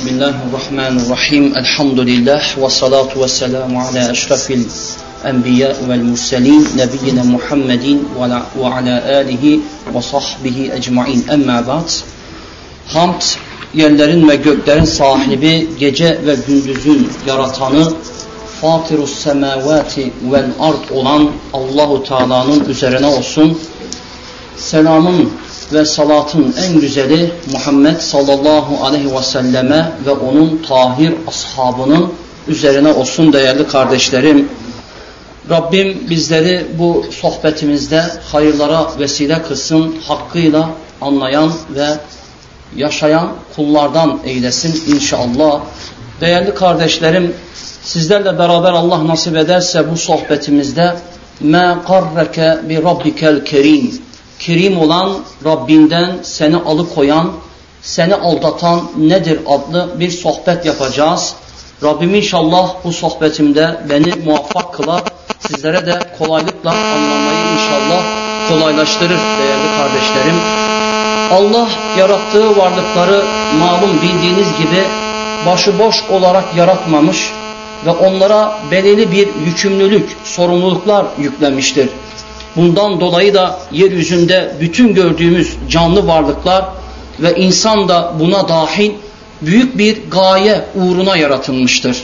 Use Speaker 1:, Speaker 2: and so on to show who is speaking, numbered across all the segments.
Speaker 1: بسم الله الرحمن الرحيم الحمد لله والصلاة والسلام على أشرف الأنبياء والمرسلين نبينا محمد وعلى آله وصحبه أجمعين أما بعد Hamd yerlerin ve göklerin sahibi, gece ve gündüzün yaratanı, Fatirus semavati vel ard olan Allahu Teala'nın üzerine olsun. Selamın ve salatın en güzeli Muhammed sallallahu aleyhi ve selleme ve onun tahir ashabının üzerine olsun değerli kardeşlerim. Rabbim bizleri bu sohbetimizde hayırlara vesile kılsın, hakkıyla anlayan ve yaşayan kullardan eylesin inşallah. Değerli kardeşlerim, sizlerle beraber Allah nasip ederse bu sohbetimizde مَا قَرَّكَ بِرَبِّكَ الْكَرِيمِ Kerim olan Rabbinden seni alıkoyan, seni aldatan nedir adlı bir sohbet yapacağız. Rabbim inşallah bu sohbetimde beni muvaffak kılar, sizlere de kolaylıkla anlamayı inşallah kolaylaştırır değerli kardeşlerim. Allah yarattığı varlıkları malum bildiğiniz gibi başıboş olarak yaratmamış ve onlara belirli bir yükümlülük, sorumluluklar yüklemiştir. Bundan dolayı da yeryüzünde bütün gördüğümüz canlı varlıklar ve insan da buna dahil büyük bir gaye uğruna yaratılmıştır.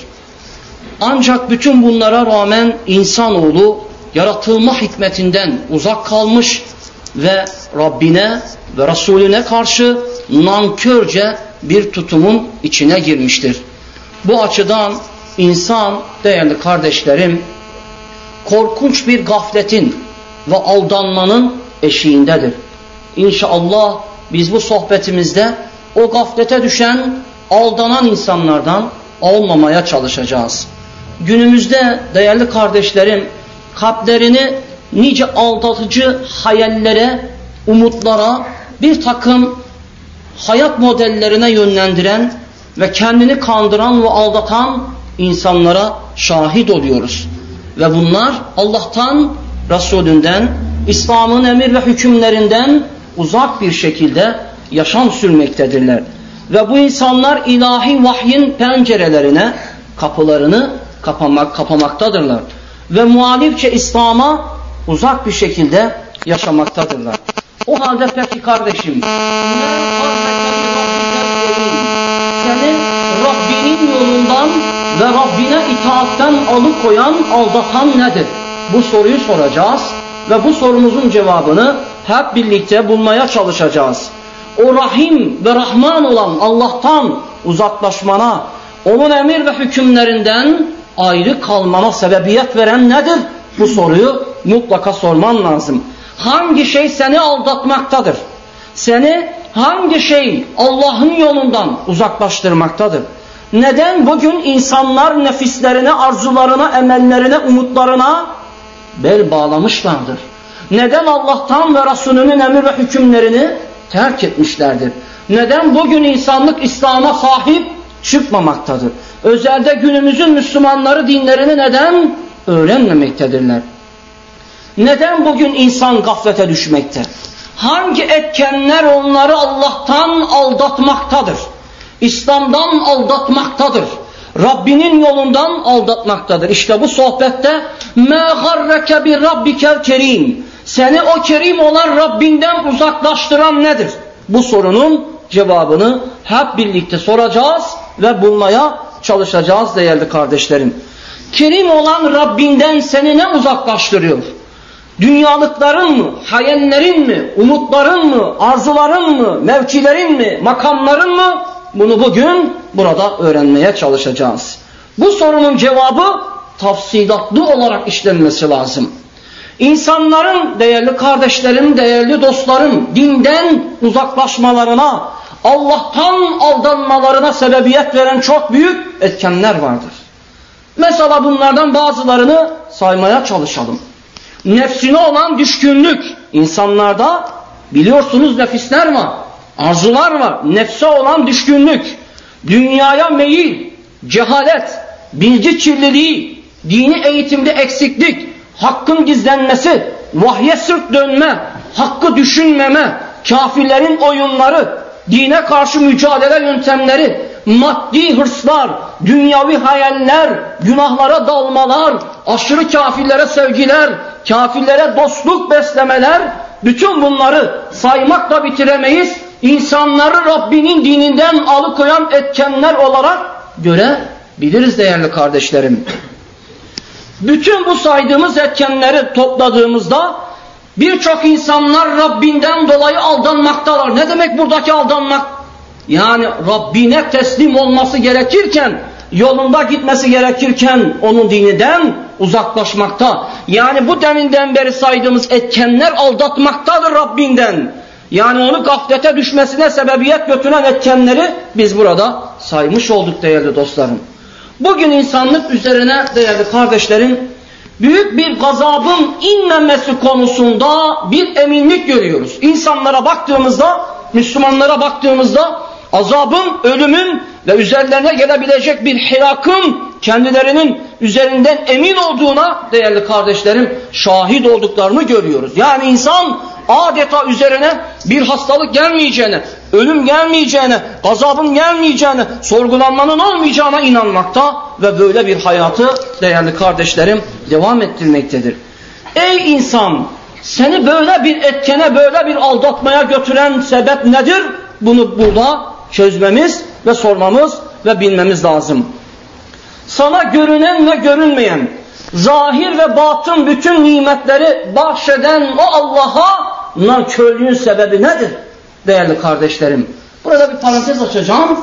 Speaker 1: Ancak bütün bunlara rağmen insanoğlu yaratılma hikmetinden uzak kalmış ve Rabbine ve Resulüne karşı nankörce bir tutumun içine girmiştir. Bu açıdan insan değerli kardeşlerim korkunç bir gafletin ve aldanmanın eşiğindedir. İnşallah biz bu sohbetimizde o gaflete düşen, aldanan insanlardan olmamaya çalışacağız. Günümüzde değerli kardeşlerim kalplerini nice aldatıcı hayallere, umutlara, bir takım hayat modellerine yönlendiren ve kendini kandıran ve aldatan insanlara şahit oluyoruz. Ve bunlar Allah'tan, Resulünden, İslam'ın emir ve hükümlerinden uzak bir şekilde yaşam sürmektedirler. Ve bu insanlar ilahi vahyin pencerelerine, kapılarını kapamak, kapamaktadırlar. Ve muhalifçe İslam'a uzak bir şekilde yaşamaktadırlar. O halde peki kardeşim, seni Rabbinin yolundan ve Rabbine itaatten alıkoyan, aldatan nedir? Bu soruyu soracağız ve bu sorumuzun cevabını hep birlikte bulmaya çalışacağız. O Rahim ve Rahman olan Allah'tan uzaklaşmana, onun emir ve hükümlerinden ayrı kalmana sebebiyet veren nedir? Bu soruyu mutlaka sorman lazım. Hangi şey seni aldatmaktadır? Seni hangi şey Allah'ın yolundan uzaklaştırmaktadır? Neden bugün insanlar nefislerine, arzularına, emellerine, umutlarına bel bağlamışlardır? Neden Allah'tan ve Resulünün emir ve hükümlerini terk etmişlerdir? Neden bugün insanlık İslam'a sahip çıkmamaktadır? Özelde günümüzün Müslümanları dinlerini neden öğrenmemektedirler? Neden bugün insan gaflete düşmekte? Hangi etkenler onları Allah'tan aldatmaktadır? İslam'dan aldatmaktadır. Rabbinin yolundan aldatmaktadır. İşte bu sohbette مَا غَرَّكَ بِرَبِّكَ kerim. Seni o kerim olan Rabbinden uzaklaştıran nedir? Bu sorunun cevabını hep birlikte soracağız ve bulmaya çalışacağız değerli kardeşlerim. Kerim olan Rabbinden seni ne uzaklaştırıyor? Dünyalıkların mı, hayallerin mi, umutların mı, arzuların mı, mevkilerin mi, makamların mı? Bunu bugün burada öğrenmeye çalışacağız. Bu sorunun cevabı tafsilatlı olarak işlenmesi lazım. İnsanların, değerli kardeşlerim, değerli dostlarım, dinden uzaklaşmalarına, Allah'tan aldanmalarına sebebiyet veren çok büyük etkenler vardır. Mesela bunlardan bazılarını saymaya çalışalım. Nefsine olan düşkünlük. insanlarda biliyorsunuz nefisler var, arzular var. Nefse olan düşkünlük, dünyaya meyil, cehalet, bilgi kirliliği, dini eğitimde eksiklik, hakkın gizlenmesi, vahye sırt dönme, hakkı düşünmeme, kafirlerin oyunları, dine karşı mücadele yöntemleri, maddi hırslar, dünyavi hayaller, günahlara dalmalar, aşırı kafirlere sevgiler, kafirlere dostluk beslemeler, bütün bunları saymakla bitiremeyiz. İnsanları Rabbinin dininden alıkoyan etkenler olarak görebiliriz değerli kardeşlerim. Bütün bu saydığımız etkenleri topladığımızda birçok insanlar Rabbinden dolayı aldanmaktalar. Ne demek buradaki aldanmak? Yani Rabbine teslim olması gerekirken, yolunda gitmesi gerekirken onun dininden uzaklaşmakta. Yani bu deminden beri saydığımız etkenler aldatmaktadır Rabbinden. Yani onu gaflete düşmesine sebebiyet götüren etkenleri biz burada saymış olduk değerli dostlarım. Bugün insanlık üzerine değerli kardeşlerim büyük bir gazabın inmemesi konusunda bir eminlik görüyoruz. İnsanlara baktığımızda, Müslümanlara baktığımızda azabın, ölümün ve üzerlerine gelebilecek bir hilakın kendilerinin üzerinden emin olduğuna değerli kardeşlerim şahit olduklarını görüyoruz. Yani insan adeta üzerine bir hastalık gelmeyeceğine, ölüm gelmeyeceğine, gazabın gelmeyeceğine, sorgulanmanın olmayacağına inanmakta ve böyle bir hayatı değerli kardeşlerim devam ettirmektedir. Ey insan seni böyle bir etkene, böyle bir aldatmaya götüren sebep nedir? Bunu burada çözmemiz ve sormamız ve bilmemiz lazım. Sana görünen ve görünmeyen, zahir ve batın bütün nimetleri bahşeden o Allah'a nankörlüğün sebebi nedir? Değerli kardeşlerim. Burada bir parantez açacağım.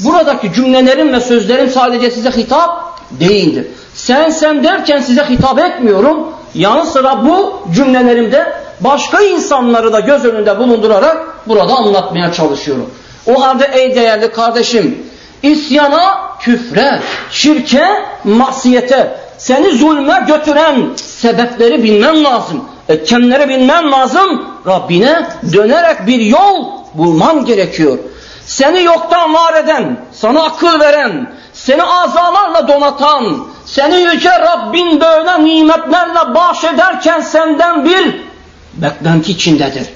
Speaker 1: Buradaki cümlelerim ve sözlerim sadece size hitap değildir. Sen sen derken size hitap etmiyorum. Yanı sıra bu cümlelerimde başka insanları da göz önünde bulundurarak burada anlatmaya çalışıyorum. O halde ey değerli kardeşim, isyana, küfre, şirke, masiyete, seni zulme götüren sebepleri bilmen lazım. Etkenleri bilmen lazım. Rabbine dönerek bir yol bulman gerekiyor. Seni yoktan var eden, sana akıl veren, seni azalarla donatan, seni yüce Rabbin böyle nimetlerle bahşederken senden bir beklenti içindedir.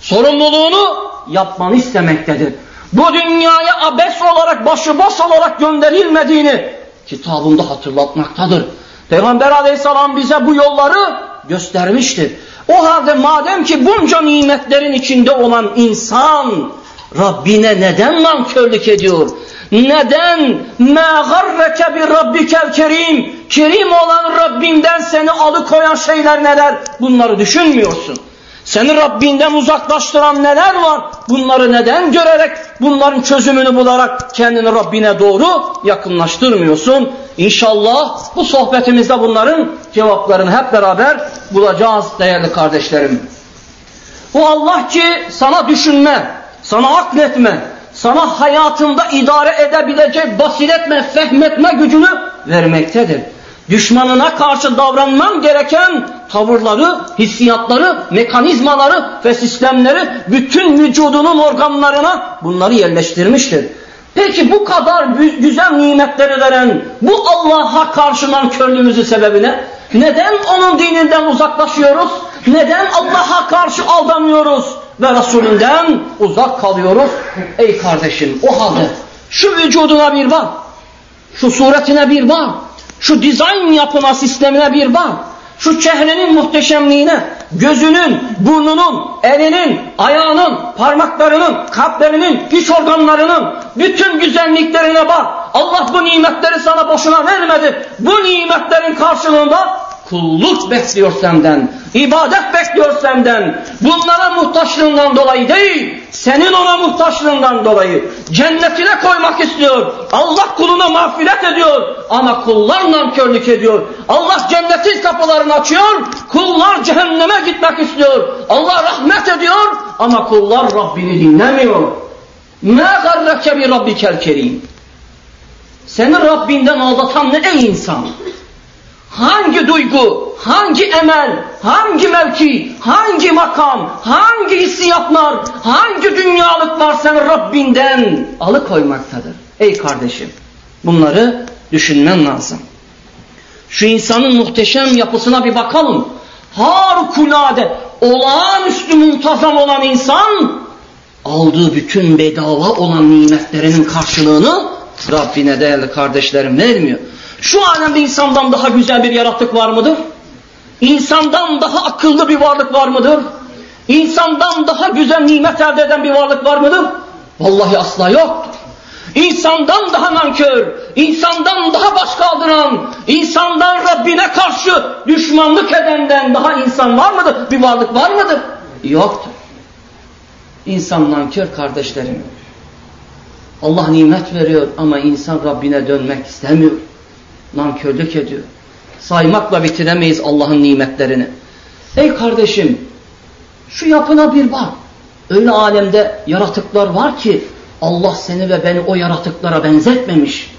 Speaker 1: Sorumluluğunu yapmanı istemektedir. Bu dünyaya abes olarak, başıboş olarak gönderilmediğini kitabında hatırlatmaktadır. Peygamber aleyhisselam bize bu yolları göstermiştir. O halde madem ki bunca nimetlerin içinde olan insan Rabbine neden nankörlük ediyor? Neden مَا غَرَّكَ بِرَبِّكَ kerim Kerim olan Rabbinden seni alıkoyan şeyler neler? Bunları düşünmüyorsun. Seni Rabbinden uzaklaştıran neler var? Bunları neden görerek, bunların çözümünü bularak kendini Rabbine doğru yakınlaştırmıyorsun? İnşallah bu sohbetimizde bunların cevaplarını hep beraber bulacağız değerli kardeşlerim. Bu Allah ki sana düşünme, sana akletme, sana hayatında idare edebilecek basiretme, fehmetme gücünü vermektedir düşmanına karşı davranman gereken tavırları, hissiyatları, mekanizmaları ve sistemleri bütün vücudunun organlarına bunları yerleştirmiştir. Peki bu kadar güzel nimetleri veren bu Allah'a karşı nankörlüğümüzün sebebi ne? Neden onun dininden uzaklaşıyoruz? Neden Allah'a karşı aldanıyoruz ve Resulünden uzak kalıyoruz? Ey kardeşim o halde şu vücuduna bir bak, şu suretine bir bak, şu dizayn yapına sistemine bir bak. Şu çehrenin muhteşemliğine, gözünün, burnunun, elinin, ayağının, parmaklarının, kalplerinin, iç organlarının bütün güzelliklerine bak. Allah bu nimetleri sana boşuna vermedi. Bu nimetlerin karşılığında kulluk bekliyor senden, ibadet bekliyor senden. Bunlara muhtaçlığından dolayı değil, senin ona muhtaçlığından dolayı cennetine koymak istiyor. Allah kuluna mağfiret ediyor ama kullar nankörlük ediyor. Allah cennetin kapılarını açıyor, kullar cehenneme gitmek istiyor. Allah rahmet ediyor ama kullar Rabbini dinlemiyor. مَا غَرَّكَ بِرَبِّكَ الْكَرِيمِ Seni Rabbinden aldatan ne ey insan? Hangi duygu, hangi emel, hangi mevki, hangi makam, hangi hissiyatlar, hangi dünyalıklar seni Rabbinden alıkoymaktadır. Ey kardeşim bunları düşünmen lazım. Şu insanın muhteşem yapısına bir bakalım. Harikulade, olağanüstü muntazam olan insan aldığı bütün bedava olan nimetlerinin karşılığını Rabbine değerli kardeşlerim vermiyor. Şu alemde insandan daha güzel bir yaratık var mıdır? İnsandan daha akıllı bir varlık var mıdır? İnsandan daha güzel nimet elde eden bir varlık var mıdır? Vallahi asla yoktur. İnsandan daha nankör, insandan daha baş kaldıran, insandan Rabbine karşı düşmanlık edenden daha insan var mıdır? Bir varlık var mıdır? Yoktur. İnsan nankör kardeşlerim. Allah nimet veriyor ama insan Rabbine dönmek istemiyor. Nankörlük ediyor. Saymakla bitiremeyiz Allah'ın nimetlerini. Ey kardeşim şu yapına bir bak. Öyle alemde yaratıklar var ki Allah seni ve beni o yaratıklara benzetmemiş.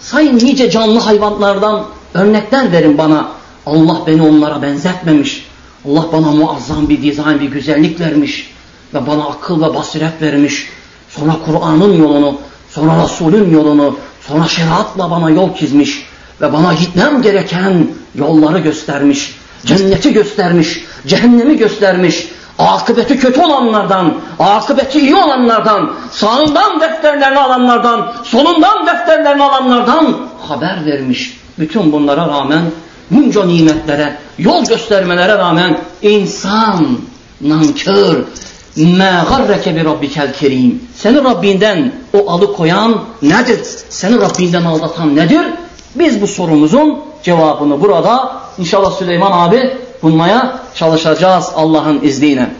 Speaker 1: Sayın nice canlı hayvanlardan örnekler verin bana. Allah beni onlara benzetmemiş. Allah bana muazzam bir dizayn, bir güzellik vermiş. Ve bana akıl ve basiret vermiş. Sonra Kur'an'ın yolunu, sonra Resul'ün yolunu, sonra şeriatla bana yol çizmiş Ve bana gitmem gereken yolları göstermiş. Cenneti göstermiş, cehennemi göstermiş akıbeti kötü olanlardan, akıbeti iyi olanlardan, sağından defterlerini alanlardan, solundan defterlerini alanlardan haber vermiş. Bütün bunlara rağmen, bunca nimetlere, yol göstermelere rağmen insan nankör, مَا غَرَّكَ بِرَبِّكَ الْكَرِيمِ Seni Rabbinden o alıkoyan nedir? Seni Rabbinden aldatan nedir? Biz bu sorumuzun cevabını burada inşallah Süleyman abi bulmaya çalışacağız Allah'ın izniyle.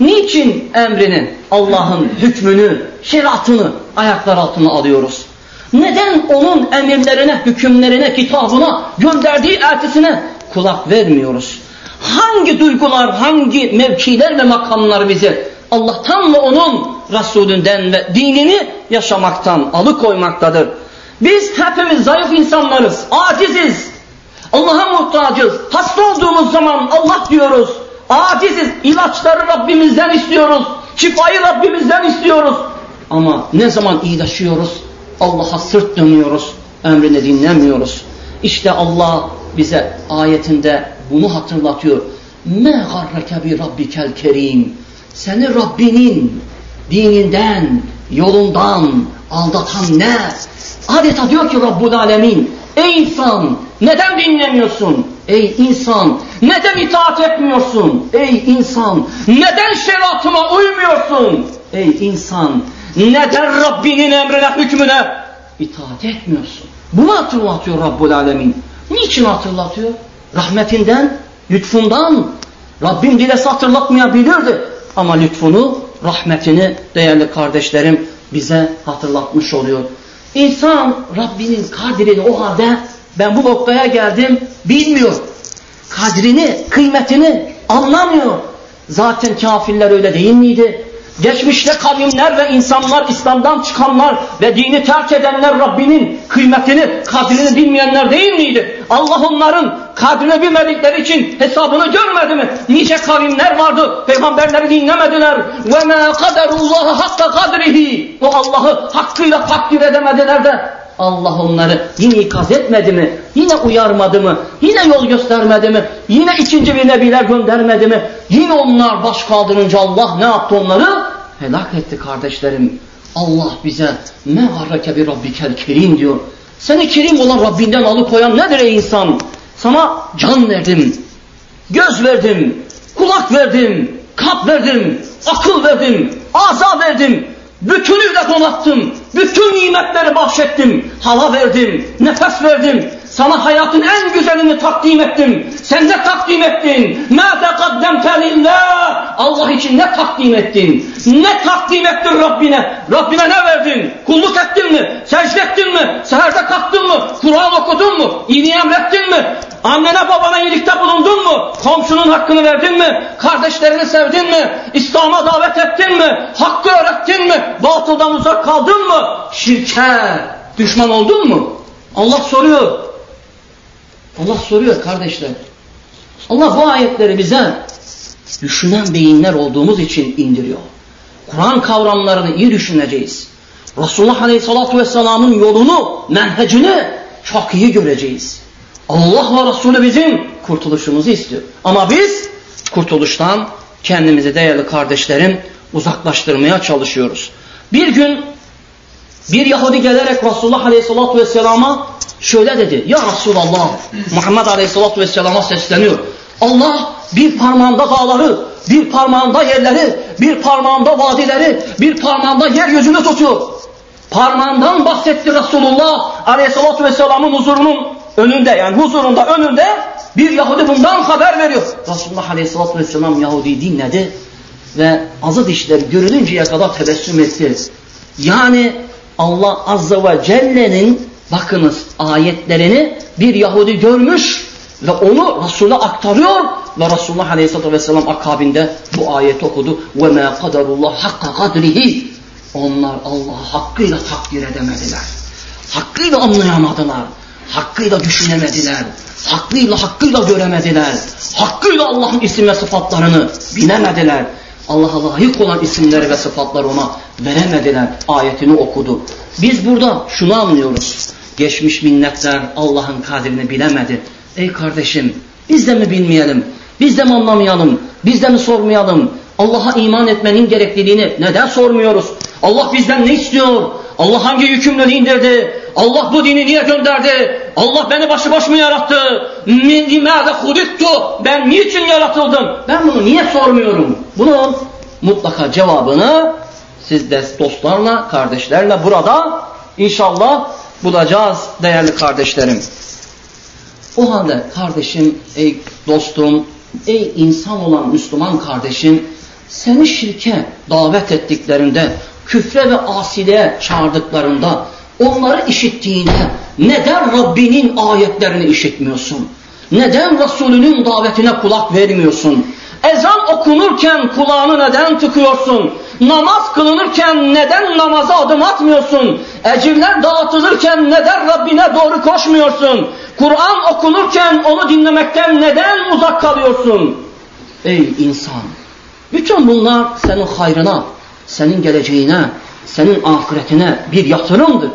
Speaker 1: Niçin emrini, Allah'ın hükmünü, şeriatını ayaklar altına alıyoruz? Neden onun emirlerine, hükümlerine, kitabına, gönderdiği elçisine kulak vermiyoruz? Hangi duygular, hangi mevkiler ve makamlar bizi Allah'tan ve onun Resulünden ve dinini yaşamaktan alıkoymaktadır? Biz hepimiz zayıf insanlarız, aciziz. Allah'a muhtacız. Hasta olduğumuz zaman Allah diyoruz. Aciziz. İlaçları Rabbimizden istiyoruz. Şifayı Rabbimizden istiyoruz. Ama ne zaman iyileşiyoruz? Allah'a sırt dönüyoruz. Emrini dinlemiyoruz. İşte Allah bize ayetinde bunu hatırlatıyor. Me garreke bi rabbikel kerim. Seni Rabbinin dininden, yolundan aldatan ne? Adeta diyor ki Rabbul Alemin, ey insan neden dinlemiyorsun? Ey insan neden itaat etmiyorsun? Ey insan neden şeriatıma uymuyorsun? Ey insan neden Rabbinin emrine hükmüne itaat etmiyorsun? Bunu hatırlatıyor Rabbul Alemin. Niçin hatırlatıyor? Rahmetinden, lütfundan. Rabbim dilese hatırlatmayabilirdi. Ama lütfunu, rahmetini değerli kardeşlerim bize hatırlatmış oluyor. İnsan Rabbinin kadrini o halde ben bu noktaya geldim bilmiyor. Kadrini, kıymetini anlamıyor. Zaten kafirler öyle değil miydi? Geçmişte kavimler ve insanlar, İslam'dan çıkanlar ve dini terk edenler Rabbinin kıymetini, kadrini bilmeyenler değil miydi? Allah onların kadrini bilmedikleri için hesabını görmedi mi? Nice kavimler vardı, peygamberleri dinlemediler. وَمَا قَدَرُ اللّٰهَ حَقَّ قَدْرِهِ O Allah'ı hakkıyla takdir edemediler de Allah onları yine ikaz etmedi mi? Yine uyarmadı mı? Yine yol göstermedi mi? Yine ikinci bir nebiler göndermedi mi? Yine onlar baş kaldırınca Allah ne yaptı onları? Helak etti kardeşlerim. Allah bize ne harreke bir rabbikel kerim diyor. Seni kerim olan Rabbinden alıkoyan nedir ey insan? Sana can verdim, göz verdim, kulak verdim, kalp verdim, akıl verdim, aza verdim, Bütünüyle donattım. Bütün nimetleri bahşettim. Hava verdim. Nefes verdim. Sana hayatın en güzelini takdim ettim. Sen ne takdim ettin? Ma tekaddemte lillah. Allah için ne takdim ettin? Ne takdim ettin Rabbine? Rabbine ne verdin? Kulluk ettin mi? Secde ettin mi? Seherde kalktın mı? Kur'an okudun mu? İyiliği emrettin mi? Annene babana iyilikte bulundun mu? Komşunun hakkını verdin mi? Kardeşlerini sevdin mi? İslam'a davet ettin mi? Hakkı öğrettin mi? Batıldan uzak kaldın mı? Şirke düşman oldun mu? Allah soruyor. Allah soruyor kardeşler. Allah bu ayetleri bize düşünen beyinler olduğumuz için indiriyor. Kur'an kavramlarını iyi düşüneceğiz. Resulullah Aleyhisselatü Vesselam'ın yolunu, menhecini çok iyi göreceğiz. Allah ve Resulü bizim kurtuluşumuzu istiyor. Ama biz kurtuluştan kendimizi değerli kardeşlerim uzaklaştırmaya çalışıyoruz. Bir gün bir Yahudi gelerek Resulullah Aleyhisselatü Vesselam'a şöyle dedi. Ya Resulallah Muhammed Aleyhisselatü Vesselam'a sesleniyor. Allah bir parmağında dağları, bir parmağında yerleri, bir parmağında vadileri, bir parmağında yeryüzünü tutuyor. Parmağından bahsetti Resulullah Aleyhisselatü Vesselam'ın huzurunun önünde yani huzurunda önünde bir Yahudi bundan haber veriyor. Resulullah Aleyhisselatü Vesselam Yahudi dinledi ve azı dişleri görülünceye kadar tebessüm etti. Yani Allah Azze ve Celle'nin bakınız ayetlerini bir Yahudi görmüş ve onu Resul'e aktarıyor ve Resulullah Aleyhisselatü Vesselam akabinde bu ayeti okudu. وَمَا قَدَرُ اللّٰهِ حَقَّ قَدْرِهِ Onlar Allah'ı hakkıyla takdir edemediler. Hakkıyla anlayamadılar. Hakkıyla düşünemediler. Hakkıyla hakkıyla göremediler. Hakkıyla Allah'ın isim ve sıfatlarını bilemediler. Allah'a layık olan isimleri ve sıfatları ona veremediler. Ayetini okudu. Biz burada şunu anlıyoruz. Geçmiş minnetler Allah'ın kadrini bilemedi. Ey kardeşim biz de mi bilmeyelim? Biz de mi anlamayalım? Biz de mi sormayalım? Allah'a iman etmenin gerekliliğini neden sormuyoruz? Allah bizden ne istiyor? Allah hangi yükümlülüğü indirdi? Allah bu dini niye gönderdi? Allah beni başı baş mı yarattı? Limâde hudittu? Ben niçin yaratıldım? Ben bunu niye sormuyorum? Bunun mutlaka cevabını siz de dostlarla, kardeşlerle burada inşallah bulacağız değerli kardeşlerim. O halde kardeşim, ey dostum, ey insan olan Müslüman kardeşim, seni şirke davet ettiklerinde, küfre ve asiliğe çağırdıklarında, onları işittiğinde neden Rabbinin ayetlerini işitmiyorsun? Neden Resulünün davetine kulak vermiyorsun? Ezan okunurken kulağını neden tıkıyorsun? Namaz kılınırken neden namaza adım atmıyorsun? Ecirler dağıtılırken neden Rabbine doğru koşmuyorsun? Kur'an okunurken onu dinlemekten neden uzak kalıyorsun? Ey insan! Bütün bunlar senin hayrına, senin geleceğine, senin ahiretine bir yatırımdır.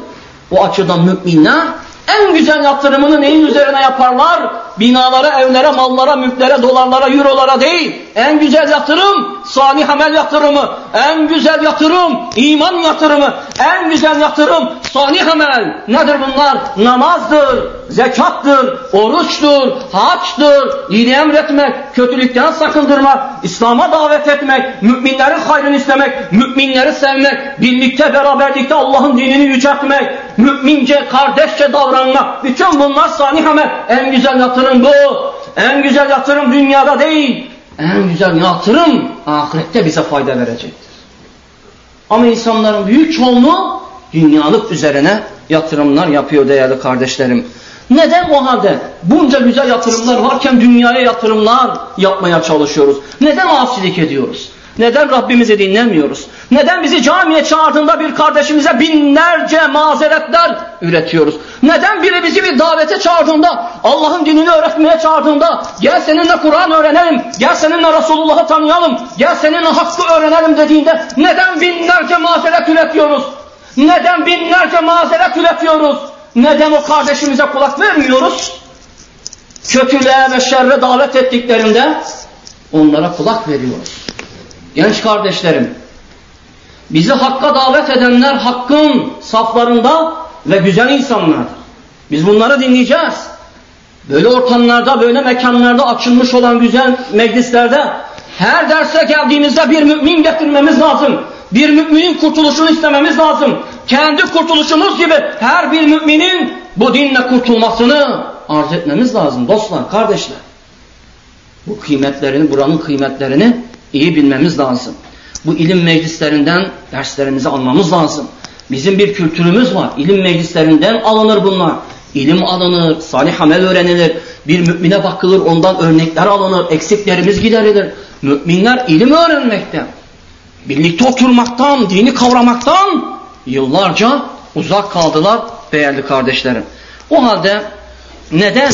Speaker 1: O açıdan müminler en güzel yatırımını neyin üzerine yaparlar? Binalara, evlere, mallara, mülklere, dolarlara, eurolara değil. En güzel yatırım salih amel yatırımı. En güzel yatırım iman yatırımı. En güzel yatırım salih amel. Nedir bunlar? Namazdır, zekattır, oruçtur, haçtır, iyiliği emretmek, kötülükten sakındırmak, İslam'a davet etmek, müminlerin hayrını istemek, müminleri sevmek, birlikte beraberlikte Allah'ın dinini yüceltmek, mümince, kardeşçe davranmak. Bütün bunlar salih amel. En güzel yatırım bu. En güzel yatırım dünyada değil. En güzel yatırım ahirette bize fayda verecektir. Ama insanların büyük çoğunluğu dünyalık üzerine yatırımlar yapıyor değerli kardeşlerim. Neden o halde bunca güzel yatırımlar varken dünyaya yatırımlar yapmaya çalışıyoruz? Neden asilik ediyoruz? Neden Rabbimizi dinlemiyoruz? Neden bizi camiye çağırdığında bir kardeşimize binlerce mazeretler üretiyoruz? Neden biri bizi bir davete çağırdığında, Allah'ın dinini öğretmeye çağırdığında, gel seninle Kur'an öğrenelim, gel seninle Resulullah'ı tanıyalım, gel seninle hakkı öğrenelim dediğinde neden binlerce mazeret üretiyoruz? Neden binlerce mazeret üretiyoruz? Neden o kardeşimize kulak vermiyoruz? Kötülüğe ve şerre davet ettiklerinde onlara kulak veriyoruz. Genç kardeşlerim, bizi hakka davet edenler hakkın saflarında ve güzel insanlar. Biz bunları dinleyeceğiz. Böyle ortamlarda, böyle mekanlarda açılmış olan güzel meclislerde her derse geldiğimizde bir mümin getirmemiz lazım. Bir müminin kurtuluşunu istememiz lazım. Kendi kurtuluşumuz gibi her bir müminin bu dinle kurtulmasını arz etmemiz lazım. Dostlar, kardeşler. Bu kıymetlerini, buranın kıymetlerini iyi bilmemiz lazım. Bu ilim meclislerinden derslerimizi almamız lazım. Bizim bir kültürümüz var. İlim meclislerinden alınır bunlar. İlim alınır, salih amel öğrenilir. Bir mümine bakılır, ondan örnekler alınır, eksiklerimiz giderilir. Müminler ilim öğrenmekten, birlikte oturmaktan, dini kavramaktan yıllarca uzak kaldılar değerli kardeşlerim. O halde neden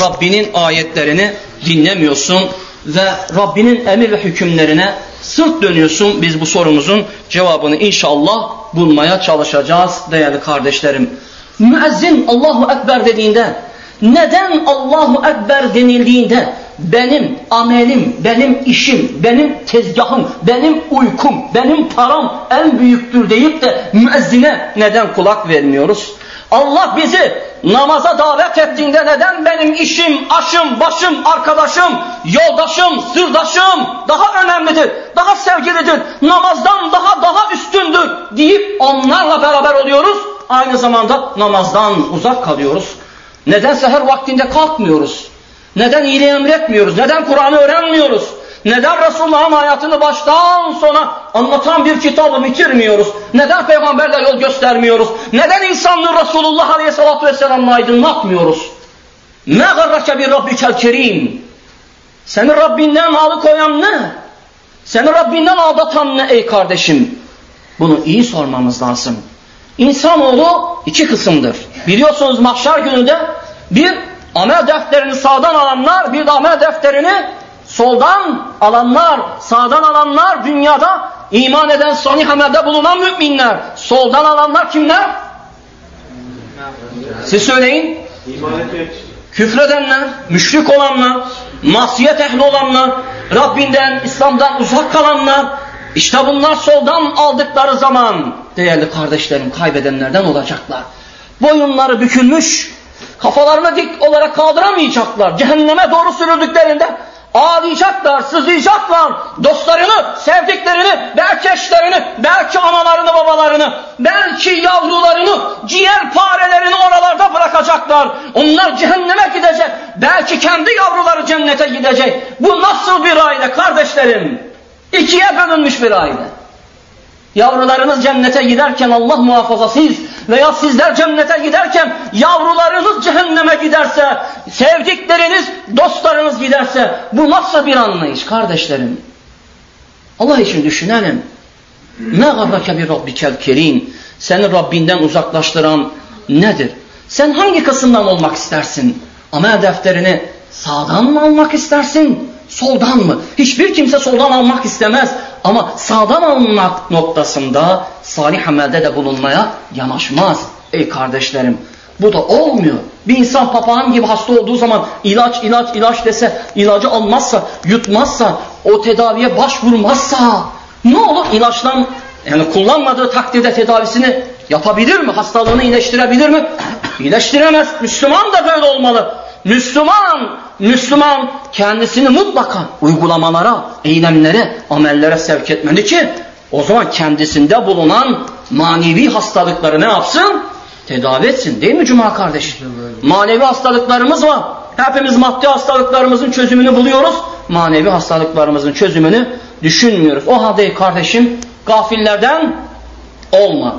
Speaker 1: Rabbinin ayetlerini dinlemiyorsun ve Rabbinin emir ve hükümlerine sırt dönüyorsun? Biz bu sorumuzun cevabını inşallah bulmaya çalışacağız değerli kardeşlerim. Müezzin Allahu Ekber dediğinde neden Allahu Ekber denildiğinde benim amelim, benim işim, benim tezgahım, benim uykum, benim param en büyüktür deyip de müezzine neden kulak vermiyoruz? Allah bizi namaza davet ettiğinde neden benim işim, aşım, başım, arkadaşım, yoldaşım, sırdaşım daha önemlidir, daha sevgilidir, namazdan daha daha üstündür deyip onlarla beraber oluyoruz. Aynı zamanda namazdan uzak kalıyoruz. Neden seher vaktinde kalkmıyoruz? Neden iyiliği emretmiyoruz? Neden Kur'an'ı öğrenmiyoruz? Neden Resulullah'ın hayatını baştan sona anlatan bir kitabı bitirmiyoruz? Neden peygamberle yol göstermiyoruz? Neden insanlığı Resulullah Aleyhisselatü Vesselam'la aydınlatmıyoruz? Ne garrake bir Rabbikel Kerim? Seni Rabbinden alıkoyan ne? Seni Rabbinden aldatan ne ey kardeşim? Bunu iyi sormamız lazım. İnsanoğlu iki kısımdır. Biliyorsunuz mahşer gününde bir amel defterini sağdan alanlar, bir de amel defterini soldan alanlar, sağdan alanlar dünyada iman eden salih amelde bulunan müminler. Soldan alanlar kimler? Siz söyleyin. Küfredenler, müşrik olanlar, masiyet ehli olanlar, Rabbinden, İslam'dan uzak kalanlar, işte bunlar soldan aldıkları zaman değerli kardeşlerim kaybedenlerden olacaklar. Boyunları bükülmüş, kafalarını dik olarak kaldıramayacaklar. Cehenneme doğru sürüldüklerinde ağlayacaklar, sızlayacaklar. Dostlarını, sevdiklerini, belki eşlerini, belki analarını, babalarını, belki yavrularını, ciğer parelerini oralarda bırakacaklar. Onlar cehenneme gidecek. Belki kendi yavruları cennete gidecek. Bu nasıl bir aile kardeşlerim? İkiye bölünmüş bir aile. Yavrularınız cennete giderken Allah muhafaza siz veya sizler cennete giderken yavrularınız cehenneme giderse, sevdikleriniz, dostlarınız giderse bu nasıl bir anlayış kardeşlerim? Allah için düşünelim. Ne garrake bir rabbikel kerim. Seni Rabbinden uzaklaştıran nedir? Sen hangi kısımdan olmak istersin? Amel defterini sağdan mı almak istersin? Soldan mı? Hiçbir kimse soldan almak istemez. Ama sağdan almak noktasında salih amelde de bulunmaya yanaşmaz. Ey kardeşlerim bu da olmuyor. Bir insan papağan gibi hasta olduğu zaman ilaç ilaç ilaç dese ilacı almazsa yutmazsa o tedaviye başvurmazsa ne olur ilaçtan yani kullanmadığı takdirde tedavisini yapabilir mi? Hastalığını iyileştirebilir mi? İyileştiremez. Müslüman da böyle olmalı. Müslüman, Müslüman kendisini mutlaka uygulamalara, eylemlere, amellere sevk etmeli ki o zaman kendisinde bulunan manevi hastalıkları ne yapsın? Tedavi etsin. Değil mi Cuma kardeş? Manevi hastalıklarımız var. Hepimiz maddi hastalıklarımızın çözümünü buluyoruz. Manevi hastalıklarımızın çözümünü düşünmüyoruz. O halde kardeşim gafillerden olma.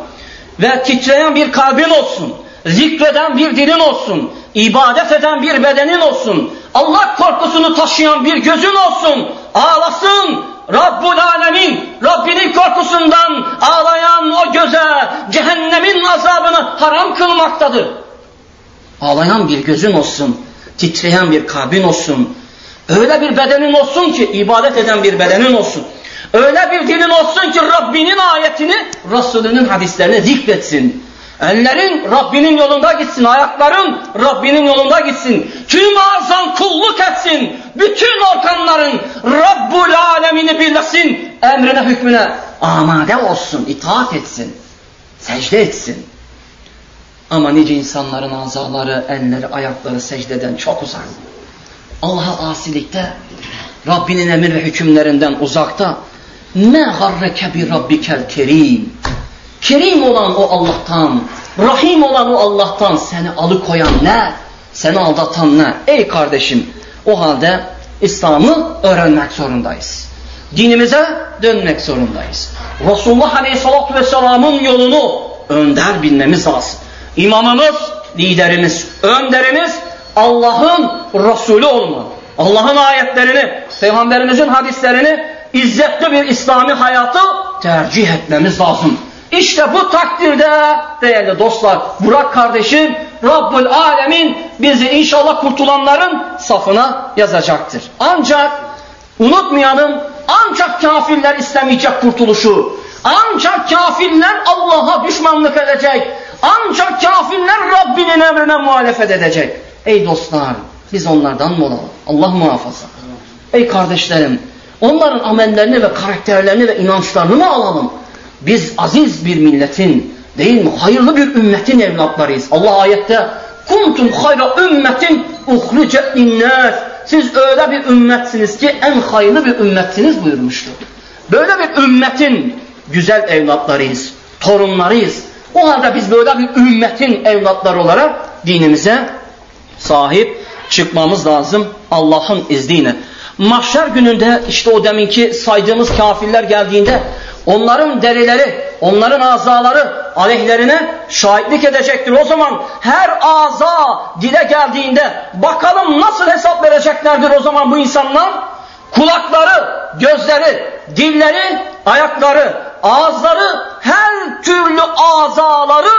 Speaker 1: Ve titreyen bir kalbin olsun. Zikreden bir dilin olsun ibadet eden bir bedenin olsun. Allah korkusunu taşıyan bir gözün olsun. Ağlasın. Rabbul Alemin, Rabbinin korkusundan ağlayan o göze cehennemin azabını haram kılmaktadır. Ağlayan bir gözün olsun, titreyen bir kalbin olsun, öyle bir bedenin olsun ki ibadet eden bir bedenin olsun. Öyle bir dilin olsun ki Rabbinin ayetini, Resulünün hadislerini zikretsin. Ellerin Rabbinin yolunda gitsin, ayakların Rabbinin yolunda gitsin. Tüm ağzın kulluk etsin. Bütün organların Rabbul alemini birlesin. Emrine hükmüne amade olsun, itaat etsin. Secde etsin. Ama nice insanların azaları, elleri, ayakları secdeden çok uzak. Allah'a asilikte, Rabbinin emir ve hükümlerinden uzakta. Ne harreke bir rabbikel kerim. Kerim olan o Allah'tan, Rahim olan o Allah'tan seni alıkoyan ne? Seni aldatan ne? Ey kardeşim o halde İslam'ı öğrenmek zorundayız. Dinimize dönmek zorundayız. Resulullah Aleyhisselatü Vesselam'ın yolunu önder bilmemiz lazım. İmamımız, liderimiz, önderimiz Allah'ın Resulü olma. Allah'ın ayetlerini, Peygamberimizin hadislerini izzetli bir İslami hayatı tercih etmemiz lazım. İşte bu takdirde değerli dostlar Burak kardeşim Rabbül Alemin bizi inşallah kurtulanların safına yazacaktır. Ancak unutmayalım ancak kafirler istemeyecek kurtuluşu. Ancak kafirler Allah'a düşmanlık edecek. Ancak kafirler Rabbinin emrine muhalefet edecek. Ey dostlar biz onlardan mı olalım? Allah muhafaza. Ey kardeşlerim, onların amellerini ve karakterlerini ve inançlarını mı alalım? Biz aziz bir milletin, değil mi? Hayırlı bir ümmetin evlatlarıyız. Allah ayette kuntum hayra ümmetin uhricet linnâs. Siz öyle bir ümmetsiniz ki en hayırlı bir ümmetsiniz buyurmuştur. Böyle bir ümmetin güzel evlatlarıyız, torunlarıyız. O halde biz böyle bir ümmetin evlatları olarak dinimize sahip çıkmamız lazım Allah'ın izniyle. Mahşer gününde işte o deminki saydığımız kafirler geldiğinde onların derileri, onların azaları aleyhlerine şahitlik edecektir. O zaman her aza dile geldiğinde bakalım nasıl hesap vereceklerdir o zaman bu insanlar? Kulakları, gözleri, dilleri, ayakları, ağızları, her türlü azaları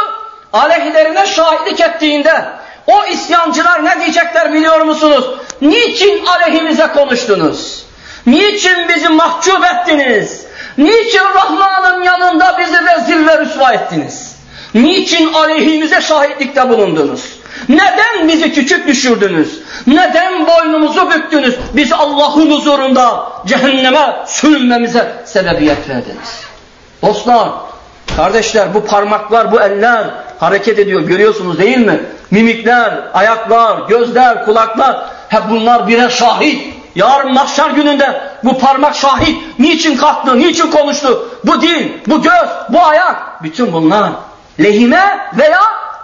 Speaker 1: aleyhlerine şahitlik ettiğinde o isyancılar ne diyecekler biliyor musunuz? Niçin aleyhimize konuştunuz? Niçin bizi mahcup ettiniz? Niçin Rahman'ın yanında bizi rezil ve rüsva ettiniz? Niçin aleyhimize şahitlikte bulundunuz? Neden bizi küçük düşürdünüz? Neden boynumuzu büktünüz? Bizi Allah'ın huzurunda cehenneme sürünmemize sebebiyet verdiniz. Dostlar, kardeşler bu parmaklar, bu eller hareket ediyor görüyorsunuz değil mi? Mimikler, ayaklar, gözler, kulaklar hep bunlar birer şahit. Yarın mahşer gününde bu parmak şahit. Niçin kalktı, niçin konuştu? Bu dil, bu göz, bu ayak. Bütün bunlar lehime veya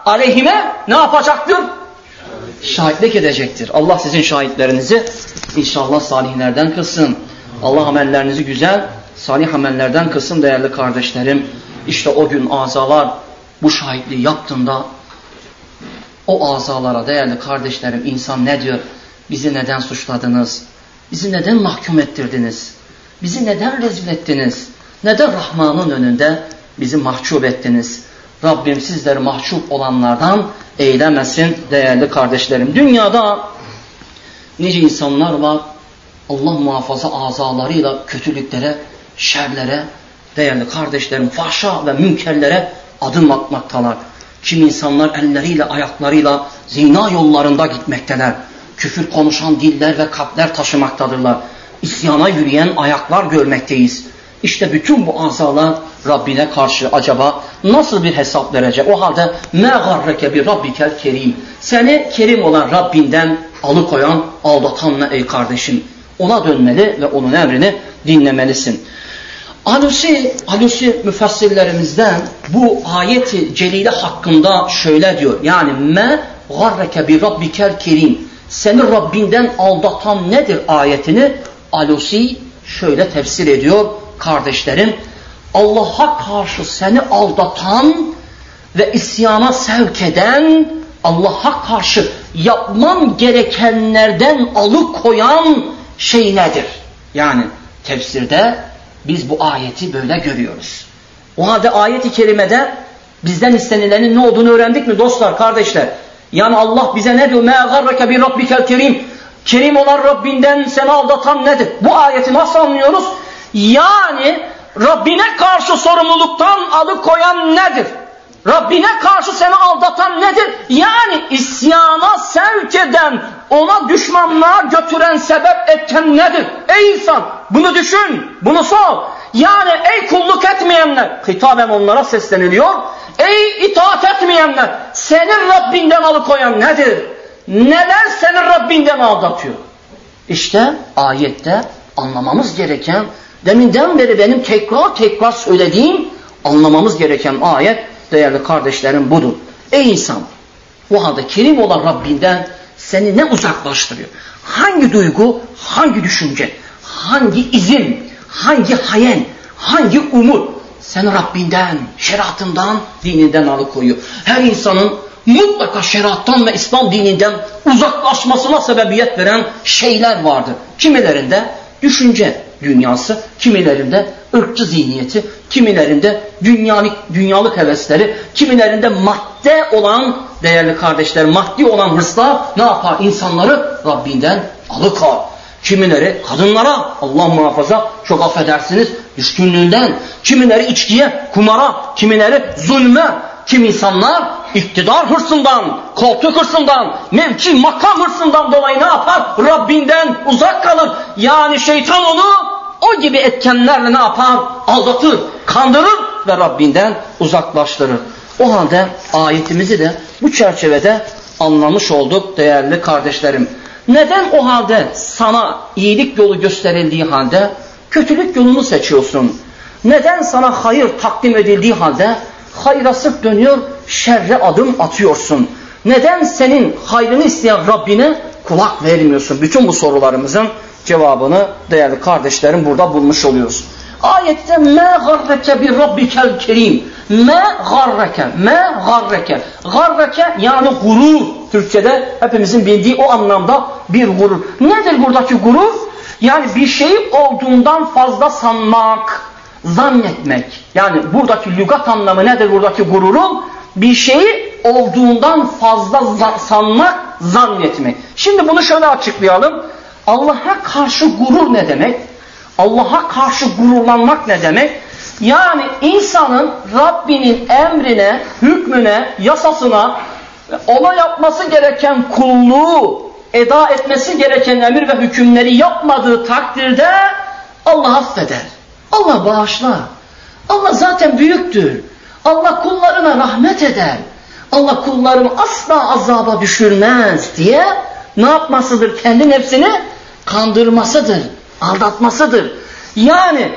Speaker 1: aleyhime ne yapacaktır? Şahitlik edecektir. Allah sizin şahitlerinizi inşallah salihlerden kılsın. Allah amellerinizi güzel, salih amellerden kılsın değerli kardeşlerim. İşte o gün azalar bu şahitliği yaptığında o azalara değerli kardeşlerim insan ne diyor? Bizi neden suçladınız? Bizi neden mahkum ettirdiniz? Bizi neden rezil ettiniz? Neden Rahman'ın önünde bizi mahcup ettiniz? Rabbim sizleri mahcup olanlardan eylemesin değerli kardeşlerim. Dünyada nice insanlar var Allah muhafaza azalarıyla kötülüklere, şerlere, değerli kardeşlerim fahşa ve münkerlere adım atmaktalar. Kim insanlar elleriyle ayaklarıyla zina yollarında gitmekteler. Küfür konuşan diller ve kalpler taşımaktadırlar. İsyana yürüyen ayaklar görmekteyiz. İşte bütün bu azalar Rabbine karşı acaba nasıl bir hesap verecek? O halde ne garreke bir rabbikel kerim. Seni kerim olan Rabbinden alıkoyan, aldatan ne ey kardeşim? Ona dönmeli ve onun emrini dinlemelisin. Alusi, Alusi müfessirlerimizden bu ayeti celile hakkında şöyle diyor. Yani me garreke bi rabbikel kerim. Seni Rabbinden aldatan nedir ayetini Alusi şöyle tefsir ediyor kardeşlerim. Allah'a karşı seni aldatan ve isyana sevk eden Allah'a karşı yapman gerekenlerden alıkoyan şey nedir? Yani tefsirde biz bu ayeti böyle görüyoruz. O halde ayeti kerimede bizden istenilenin ne olduğunu öğrendik mi dostlar, kardeşler? Yani Allah bize ne diyor? مَا غَرَّكَ بِرَبِّكَ kerim. Kerim olan Rabbinden seni aldatan nedir? Bu ayeti nasıl anlıyoruz? Yani Rabbine karşı sorumluluktan alıkoyan nedir? Rabbine karşı seni aldatan nedir? Yani isyana sevk eden, ona düşmanlığa götüren sebep etken nedir? Ey insan bunu düşün, bunu sor. Yani ey kulluk etmeyenler, hitaben onlara sesleniliyor. Ey itaat etmeyenler, senin Rabbinden alıkoyan nedir? Neler senin Rabbinden aldatıyor? İşte ayette anlamamız gereken, deminden beri benim tekrar tekrar söylediğim, anlamamız gereken ayet, değerli kardeşlerim budur. Ey insan, o halde kerim olan Rabbinden seni ne uzaklaştırıyor? Hangi duygu, hangi düşünce, hangi izin, hangi hayal, hangi umut seni Rabbinden, şeriatından, dininden alıkoyuyor. Her insanın mutlaka şeriattan ve İslam dininden uzaklaşmasına sebebiyet veren şeyler vardır. Kimilerinde düşünce dünyası, kimilerinde ırkçı zihniyeti, kimilerinde dünyalık, dünyalık hevesleri, kimilerinde madde olan değerli kardeşler, maddi olan hırslar ne yapar? İnsanları Rabbinden alıkar. Kimileri kadınlara Allah muhafaza çok affedersiniz düşkünlüğünden, kimileri içkiye, kumara, kimileri zulme, kim insanlar iktidar hırsından, koltuk hırsından, mevki makam hırsından dolayı ne yapar? Rabbinden uzak kalır. Yani şeytan onu o gibi etkenlerle ne yapar? Aldatır, kandırır ve Rabbinden uzaklaştırır. O halde ayetimizi de bu çerçevede anlamış olduk değerli kardeşlerim. Neden o halde sana iyilik yolu gösterildiği halde kötülük yolunu seçiyorsun? Neden sana hayır takdim edildiği halde hayra sırt dönüyor, şerre adım atıyorsun? Neden senin hayrını isteyen Rabbine kulak vermiyorsun? Bütün bu sorularımızın cevabını değerli kardeşlerim burada bulmuş oluyoruz. Ayette me garreke bir rabbikel kerim. Me garreke, me garreke. Garreke yani gurur. Türkçede hepimizin bildiği o anlamda bir gurur. Nedir buradaki gurur? Yani bir şey olduğundan fazla sanmak, zannetmek. Yani buradaki lügat anlamı nedir buradaki gururun? Bir şeyi olduğundan fazla sanmak, zannetmek. Şimdi bunu şöyle açıklayalım. Allah'a karşı gurur ne demek? Allah'a karşı gururlanmak ne demek? Yani insanın Rabbinin emrine, hükmüne, yasasına ona yapması gereken kulluğu, eda etmesi gereken emir ve hükümleri yapmadığı takdirde Allah affeder. Allah bağışlar. Allah zaten büyüktür. Allah kullarına rahmet eder. Allah kullarını asla azaba düşürmez diye ne yapmasıdır? Kendi nefsini kandırmasıdır, aldatmasıdır. Yani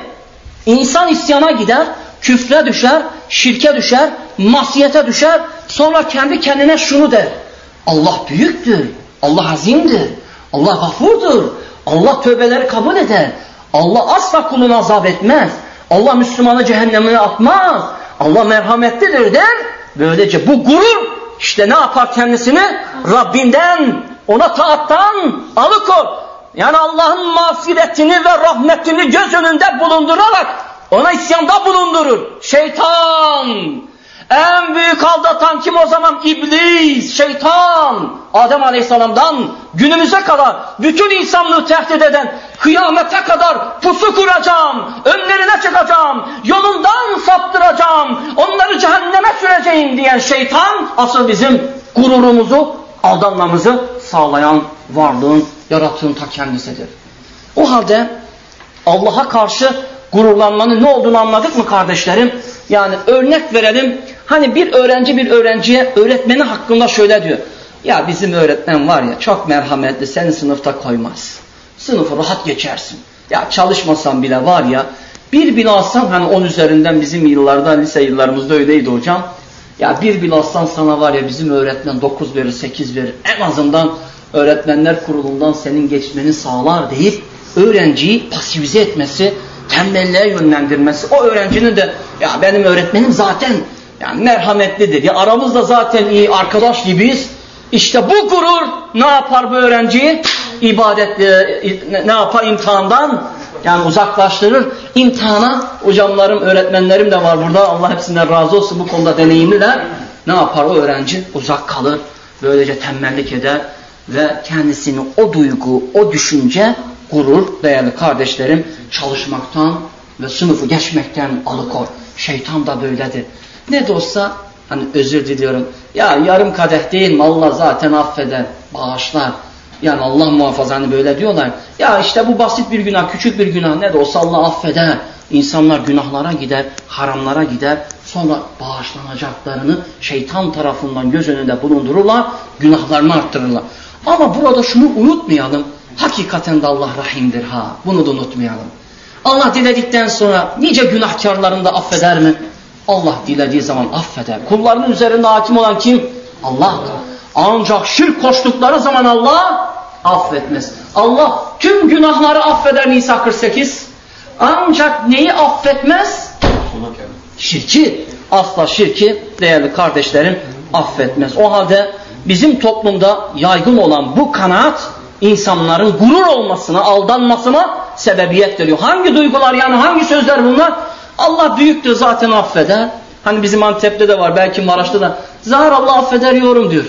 Speaker 1: insan isyana gider, küfre düşer, şirke düşer, masiyete düşer. Sonra kendi kendine şunu der. Allah büyüktür, Allah azimdir, Allah gafurdur, Allah tövbeleri kabul eder. Allah asla kulunu azap etmez. Allah Müslümanı cehennemine atmaz. Allah merhametlidir der. Böylece bu gurur işte ne yapar kendisini? Rabbinden, ona taattan alıkor. Yani Allah'ın mağfiretini ve rahmetini göz önünde bulundurarak ona isyanda bulundurur. Şeytan. En büyük aldatan kim o zaman? İblis, şeytan. Adem Aleyhisselam'dan günümüze kadar bütün insanlığı tehdit eden kıyamete kadar pusu kuracağım, önlerine çıkacağım, yolundan saptıracağım, onları cehenneme süreceğim diyen şeytan asıl bizim gururumuzu, aldanmamızı sağlayan varlığın, yaratığın ta kendisidir. O halde Allah'a karşı gururlanmanın ne olduğunu anladık mı kardeşlerim? Yani örnek verelim. Hani bir öğrenci bir öğrenciye öğretmeni hakkında şöyle diyor. Ya bizim öğretmen var ya çok merhametli seni sınıfta koymaz. Sınıfı rahat geçersin. Ya çalışmasan bile var ya bir bin alsan hani on üzerinden bizim yıllarda lise yıllarımızda öyleydi hocam. Ya bir bin alsan sana var ya bizim öğretmen dokuz verir sekiz verir. En azından öğretmenler kurulundan senin geçmeni sağlar deyip öğrenciyi pasifize etmesi, tembelliğe yönlendirmesi. O öğrencinin de ya benim öğretmenim zaten yani merhametlidir. Ya aramızda zaten iyi arkadaş gibiyiz. İşte bu gurur ne yapar bu öğrenciyi? İbadetle ne yapar imtihandan? Yani uzaklaştırır. İmtihana hocamlarım, öğretmenlerim de var burada. Allah hepsinden razı olsun bu konuda deneyimliler. Ne yapar o öğrenci? Uzak kalır. Böylece tembellik eder ve kendisini o duygu, o düşünce, gurur değerli kardeşlerim çalışmaktan ve sınıfı geçmekten alıkor. Şeytan da böyledir. Ne de olsa hani özür diliyorum. Ya yarım kadeh değil mi Allah zaten affeder, bağışlar. Yani Allah muhafaza hani böyle diyorlar. Ya işte bu basit bir günah, küçük bir günah ne de olsa Allah affeder. İnsanlar günahlara gider, haramlara gider. Sonra bağışlanacaklarını şeytan tarafından göz önünde bulundururlar, günahlarını arttırırlar. Ama burada şunu unutmayalım. Hakikaten de Allah rahimdir ha. Bunu da unutmayalım. Allah diledikten sonra nice günahkarlarını da affeder mi? Allah dilediği zaman affeder. Kullarının üzerinde hakim olan kim? Allah. Ancak şirk koştukları zaman Allah affetmez. Allah tüm günahları affeder Nisa 48. Ancak neyi affetmez? Şirki. Asla şirki değerli kardeşlerim affetmez. O halde bizim toplumda yaygın olan bu kanaat insanların gurur olmasına, aldanmasına sebebiyet veriyor. Hangi duygular yani hangi sözler bunlar? Allah büyüktür zaten affeder. Hani bizim Antep'te de var belki Maraş'ta da. Zahar Allah affeder yorum diyor.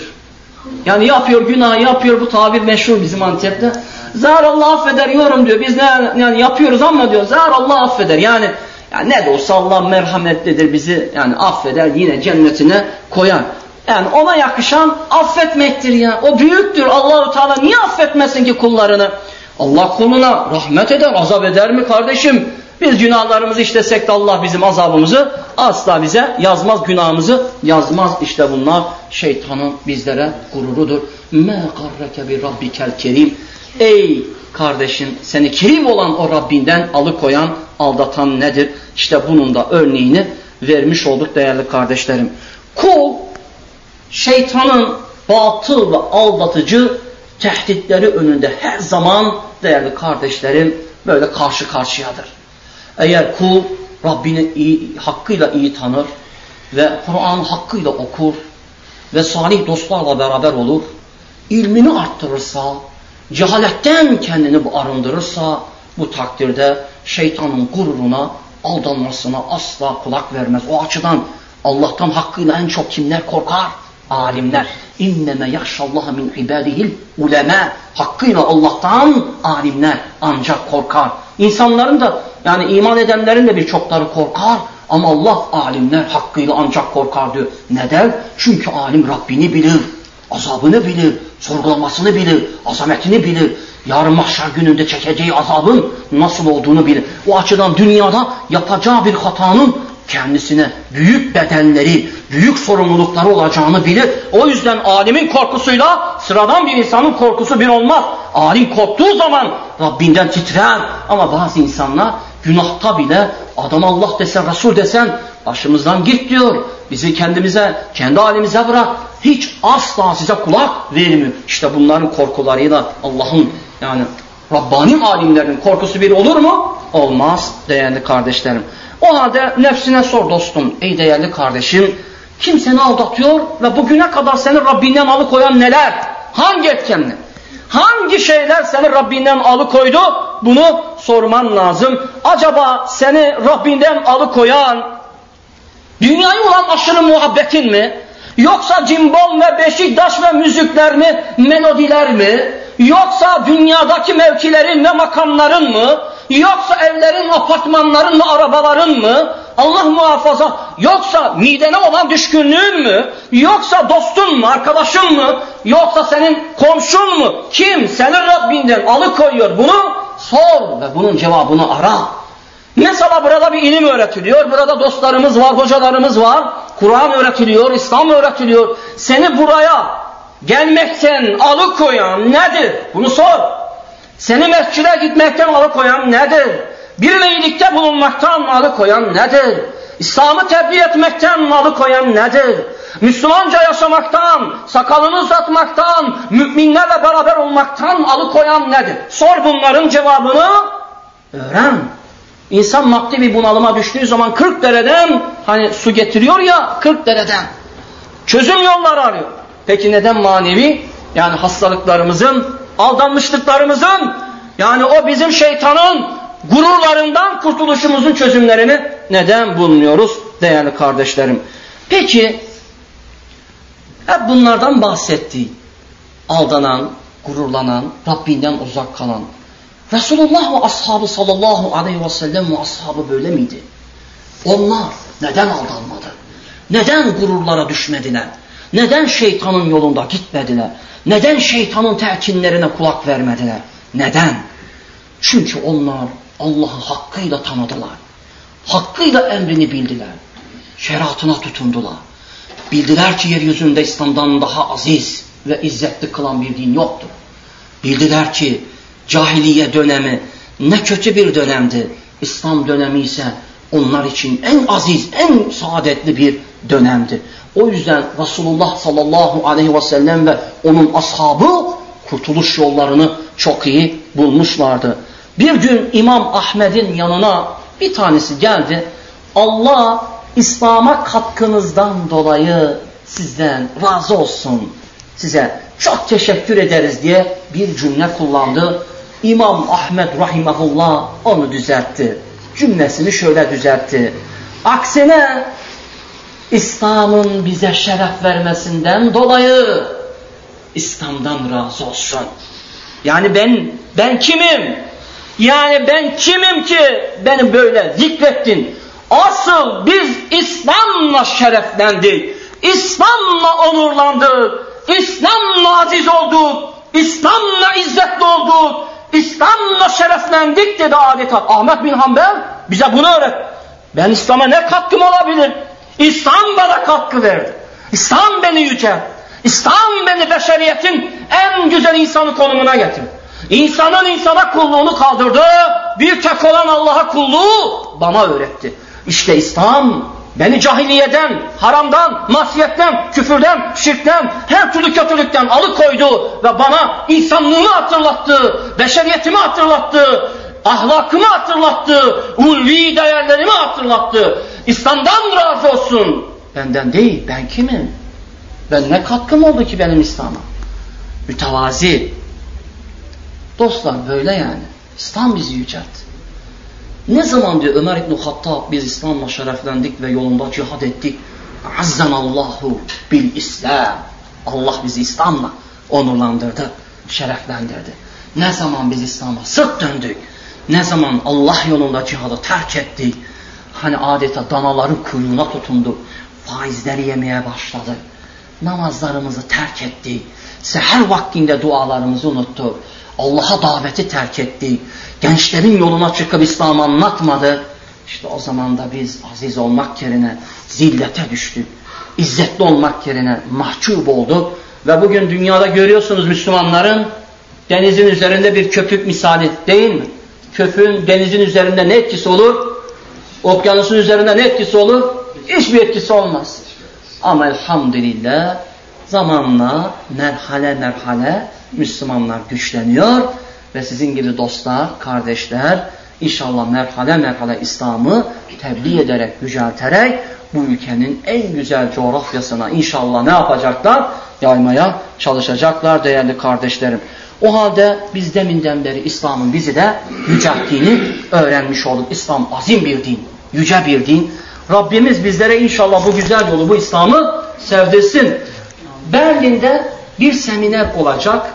Speaker 1: Yani yapıyor günah yapıyor bu tabir meşhur bizim Antep'te. Zahar Allah affeder yorum diyor. Biz ne yani yapıyoruz ama diyor zahar Allah affeder. Yani, yani ne de olsa Allah merhametlidir bizi yani affeder yine cennetine koyar. Yani ona yakışan affetmektir ya. O büyüktür. Allahu Teala niye affetmesin ki kullarını? Allah kuluna rahmet eder, azap eder mi kardeşim? Biz günahlarımızı işlesek de Allah bizim azabımızı asla bize yazmaz günahımızı yazmaz. İşte bunlar şeytanın bizlere gururudur. Me karreke bi rabbikel kerim. Ey kardeşim seni kerim olan o Rabbinden alıkoyan aldatan nedir? İşte bunun da örneğini vermiş olduk değerli kardeşlerim. Kul şeytanın batıl ve aldatıcı tehditleri önünde her zaman değerli kardeşlerim böyle karşı karşıyadır. Eğer kul Rabbini iyi, hakkıyla iyi tanır ve Kur'an hakkıyla okur ve salih dostlarla beraber olur, ilmini arttırırsa, cehaletten kendini bu arındırırsa bu takdirde şeytanın gururuna, aldanmasına asla kulak vermez. O açıdan Allah'tan hakkıyla en çok kimler korkar? Alimler. İnneme yahşallaha min ibadihil ulema. Hakkıyla Allah'tan alimler ancak korkar. İnsanların da yani iman edenlerin de birçokları korkar. Ama Allah alimler hakkıyla ancak korkar diyor. Neden? Çünkü alim Rabbini bilir. Azabını bilir. Sorgulamasını bilir. Azametini bilir. Yarın mahşer gününde çekeceği azabın nasıl olduğunu bilir. O açıdan dünyada yapacağı bir hatanın kendisine büyük bedenleri, büyük sorumlulukları olacağını bilir. O yüzden alimin korkusuyla sıradan bir insanın korkusu bir olmaz. Alim korktuğu zaman Rabbinden titrer. Ama bazı insanlar günahta bile adam Allah desen, Resul desen başımızdan git diyor. Bizi kendimize, kendi halimize bırak. Hiç asla size kulak vermiyor. İşte bunların korkularıyla Allah'ın yani Rabbani alimlerin korkusu bir olur mu? Olmaz değerli kardeşlerim. O halde nefsine sor dostum ey değerli kardeşim. Kim seni aldatıyor ve bugüne kadar seni Rabbinden alıkoyan neler? Hangi etkenler? Hangi şeyler seni Rabbinden alıkoydu? Bunu sorman lazım. Acaba seni Rabbinden alıkoyan dünyayı olan aşırı muhabbetin mi? Yoksa cimbom ve beşiktaş ve müzikler mi? Melodiler mi? Yoksa dünyadaki mevkilerin ve makamların mı? Yoksa evlerin, apartmanların mı, arabaların mı? Allah muhafaza. Yoksa midene olan düşkünlüğün mü? Yoksa dostun mu, arkadaşın mı? Yoksa senin komşun mu? Kim senin Rabbinden alıkoyuyor bunu? Sor ve bunun cevabını ara. Mesela burada bir ilim öğretiliyor. Burada dostlarımız var, hocalarımız var. Kur'an öğretiliyor, İslam öğretiliyor. Seni buraya gelmekten alıkoyan nedir? Bunu sor. Seni mescide gitmekten alıkoyan nedir? Bir iyilikte bulunmaktan alıkoyan nedir? İslam'ı tebliğ etmekten alıkoyan nedir? Müslümanca yaşamaktan, sakalını uzatmaktan, müminlerle beraber olmaktan alıkoyan nedir? Sor bunların cevabını, öğren. İnsan maddi bir bunalıma düştüğü zaman 40 dereden hani su getiriyor ya 40 dereden çözüm yolları arıyor. Peki neden manevi? Yani hastalıklarımızın, aldanmışlıklarımızın yani o bizim şeytanın gururlarından kurtuluşumuzun çözümlerini neden bulmuyoruz değerli kardeşlerim? Peki hep bunlardan bahsetti. Aldanan, gururlanan, Rabbinden uzak kalan. Resulullah ve ashabı sallallahu aleyhi ve sellem ve ashabı böyle miydi? Onlar neden aldanmadı? Neden gururlara düşmediler? Neden şeytanın yolunda gitmediler? Neden şeytanın telkinlerine kulak vermediler? Neden? Çünkü onlar Allah'ı hakkıyla tanıdılar. Hakkıyla emrini bildiler. Şeriatına tutundular. Bildiler ki yeryüzünde İslam'dan daha aziz ve izzetli kılan bir din yoktur. Bildiler ki cahiliye dönemi ne kötü bir dönemdi. İslam dönemi ise onlar için en aziz, en saadetli bir dönemdi. O yüzden Resulullah sallallahu aleyhi ve sellem ve onun ashabı kurtuluş yollarını çok iyi bulmuşlardı. Bir gün İmam Ahmed'in yanına bir tanesi geldi. Allah İslam'a katkınızdan dolayı sizden razı olsun. Size çok teşekkür ederiz diye bir cümle kullandı. İmam Ahmed rahimahullah onu düzeltti. Cümlesini şöyle düzeltti. Aksine İslam'ın bize şeref vermesinden dolayı İslam'dan razı olsun. Yani ben ben kimim? Yani ben kimim ki beni böyle zikrettin? Asıl biz İslam'la şereflendik. İslam'la onurlandık. İslam'la aziz olduk. İslam'la izzetli olduk. İslam'la şereflendik dedi adeta. Ahmet bin Hanbel bize bunu öğret. Ben İslam'a ne katkım olabilir? İslam bana katkı verdi. İslam beni yüce. İslam beni beşeriyetin en güzel insanı konumuna getirdi. İnsanın insana kulluğunu kaldırdı. Bir tek olan Allah'a kulluğu bana öğretti. İşte İslam beni cahiliyeden, haramdan, masiyetten, küfürden, şirkten, her türlü kötülükten alıkoydu ve bana insanlığımı hatırlattı, beşeriyetimi hatırlattı, ahlakımı hatırlattı, ulvi değerlerimi hatırlattı. İslam'dan razı olsun. Benden değil, ben kimim? Ben ne katkım oldu ki benim İslam'a? Mütevazi. Dostlar böyle yani. İslam bizi yüceltti. Ne zaman diyor Ömer İbn Hattab biz İslam'la şereflendik ve yolunda cihad ettik. Allahu bil İslam. Allah bizi İslam'la onurlandırdı, şereflendirdi. Ne zaman biz İslam'a sırt döndük, ne zaman Allah yolunda cihadı terk ettik, hani adeta danaların kuyruğuna tutundu, faizleri yemeye başladı, namazlarımızı terk ettik, seher vaktinde dualarımızı unuttuk, Allah'a daveti terk etti. Gençlerin yoluna çıkıp İslam'ı anlatmadı. İşte o zaman da biz aziz olmak yerine zillete düştük. İzzetli olmak yerine mahcup olduk. Ve bugün dünyada görüyorsunuz Müslümanların denizin üzerinde bir köpük misali değil mi? Köpüğün denizin üzerinde ne etkisi olur? Okyanusun üzerinde ne etkisi olur? Hiçbir etkisi olmaz. Ama elhamdülillah zamanla merhale merhale Müslümanlar güçleniyor ve sizin gibi dostlar, kardeşler inşallah merhale merhale İslam'ı tebliğ ederek, yücelterek bu ülkenin en güzel coğrafyasına inşallah ne yapacaklar? Yaymaya çalışacaklar değerli kardeşlerim. O halde biz deminden beri İslam'ın bizi de yücelttiğini öğrenmiş olduk. İslam azim bir din, yüce bir din. Rabbimiz bizlere inşallah bu güzel yolu, bu İslam'ı sevdirsin. Berlin'de bir seminer olacak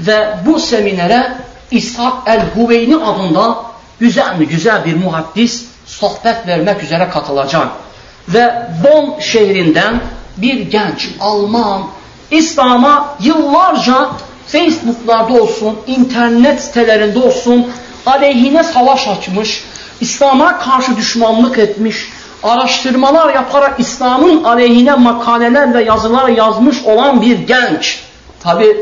Speaker 1: ve bu seminere İshak el-Huveyni adında güzel mi güzel bir muhaddis sohbet vermek üzere katılacak. Ve Bonn şehrinden bir genç Alman İslam'a yıllarca Facebook'larda olsun, internet sitelerinde olsun aleyhine savaş açmış, İslam'a karşı düşmanlık etmiş, araştırmalar yaparak İslam'ın aleyhine makaleler ve yazılar yazmış olan bir genç. Tabi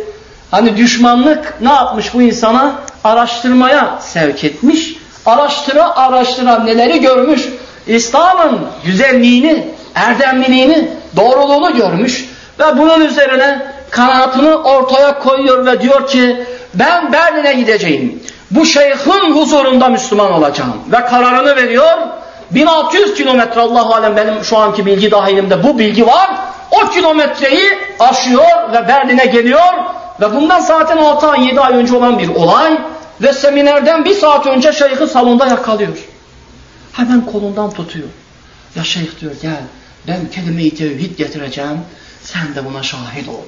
Speaker 1: hani düşmanlık ne yapmış bu insana? Araştırmaya sevk etmiş. Araştıra araştıra neleri görmüş? İslam'ın güzelliğini, erdemliliğini, doğruluğunu görmüş. Ve bunun üzerine kanaatını ortaya koyuyor ve diyor ki ben Berlin'e gideceğim. Bu şeyhin huzurunda Müslüman olacağım. Ve kararını veriyor 1600 kilometre Allah alem benim şu anki bilgi dahilimde bu bilgi var. O kilometreyi aşıyor ve Berlin'e geliyor ve bundan zaten 6 ay 7 ay önce olan bir olay ve seminerden bir saat önce şeyhi salonda yakalıyor. Hemen kolundan tutuyor. Ya şeyh diyor gel ben kelime-i tevhid getireceğim sen de buna şahit ol.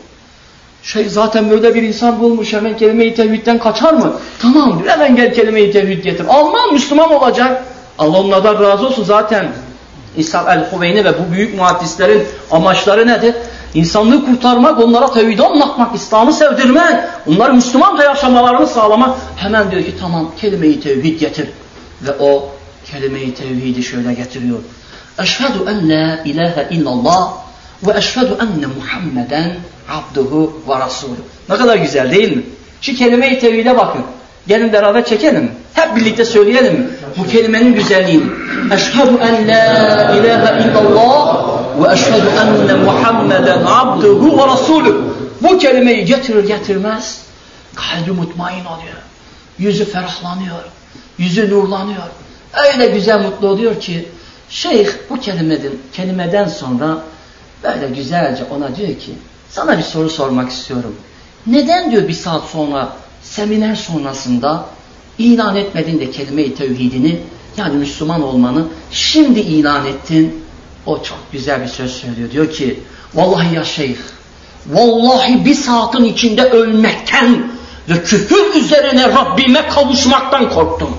Speaker 1: Şey zaten böyle bir insan bulmuş hemen kelime-i tevhidden kaçar mı? Tamam diyor hemen gel kelime-i tevhid getir. Alman Müslüman olacak. Allah onlardan razı olsun zaten. İsa el-Huveyni ve bu büyük muhaddislerin amaçları nedir? İnsanlığı kurtarmak, onlara tevhidi anlatmak, İslam'ı sevdirmek, onları Müslümanca yaşamalarını sağlamak. Hemen diyor ki tamam kelime-i tevhid getir. Ve o kelime-i tevhidi şöyle getiriyor. Eşhedü en la ilahe illallah ve eşhedü enne Muhammeden abduhu ve rasulü. Ne kadar güzel değil mi? Şu kelime-i tevhide bakın. Gelin beraber çekelim. Hep birlikte söyleyelim bu kelimenin güzelliğini. Eşhedü en la ilahe illallah enne Muhammeden abduhu ve rasulü. Bu kelimeyi getirir getirmez kalbi mutmain oluyor. Yüzü ferahlanıyor. Yüzü nurlanıyor. Öyle güzel mutlu oluyor ki şeyh bu kelimeden, kelimeden sonra böyle güzelce ona diyor ki sana bir soru sormak istiyorum. Neden diyor bir saat sonra seminer sonrasında ilan etmedin de kelime-i tevhidini yani Müslüman olmanı şimdi ilan ettin. O çok güzel bir söz söylüyor. Diyor ki vallahi ya şeyh vallahi bir saatin içinde ölmekten ve küfür üzerine Rabbime kavuşmaktan korktum.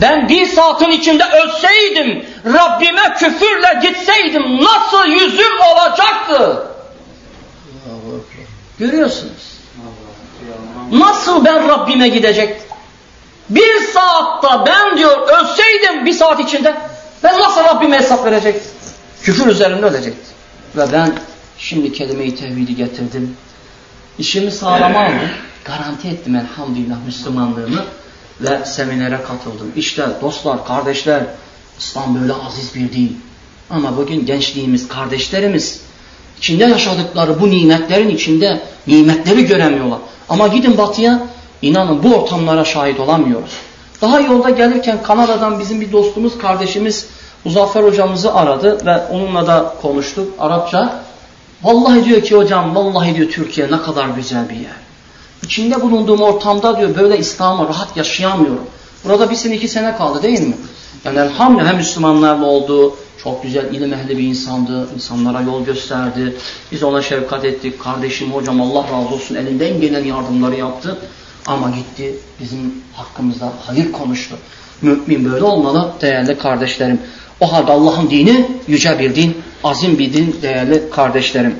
Speaker 1: Ben bir saatin içinde ölseydim, Rabbime küfürle gitseydim nasıl yüzüm olacaktı? Görüyorsunuz. Nasıl ben Rabbime gidecektim? Bir saatte ben diyor ölseydim bir saat içinde ben nasıl Rabbime hesap verecektim? Küfür üzerinde ölecektim. Ve ben şimdi kelime-i tevhidi getirdim. İşimi sağlama aldım. Garanti ettim elhamdülillah Müslümanlığımı ve seminere katıldım. İşte dostlar, kardeşler İslam böyle aziz bir din. Ama bugün gençliğimiz, kardeşlerimiz içinde yaşadıkları bu nimetlerin içinde nimetleri göremiyorlar. Ama gidin batıya inanın bu ortamlara şahit olamıyoruz. Daha yolda gelirken Kanada'dan bizim bir dostumuz, kardeşimiz Muzaffer hocamızı aradı ve onunla da konuştuk Arapça. Vallahi diyor ki hocam, vallahi diyor Türkiye ne kadar güzel bir yer. İçinde bulunduğum ortamda diyor böyle İslam'ı rahat yaşayamıyorum. Burada bir sene iki sene kaldı değil mi? Yani elhamdülillah hem Müslümanlarla oldu, çok güzel ilim ehli bir insandı, insanlara yol gösterdi. Biz ona şefkat ettik. Kardeşim hocam Allah razı olsun elinden gelen yardımları yaptı. Ama gitti bizim hakkımızda hayır konuştu. Mümin böyle olmalı değerli kardeşlerim. O halde Allah'ın dini yüce bir din, azim bir din değerli kardeşlerim.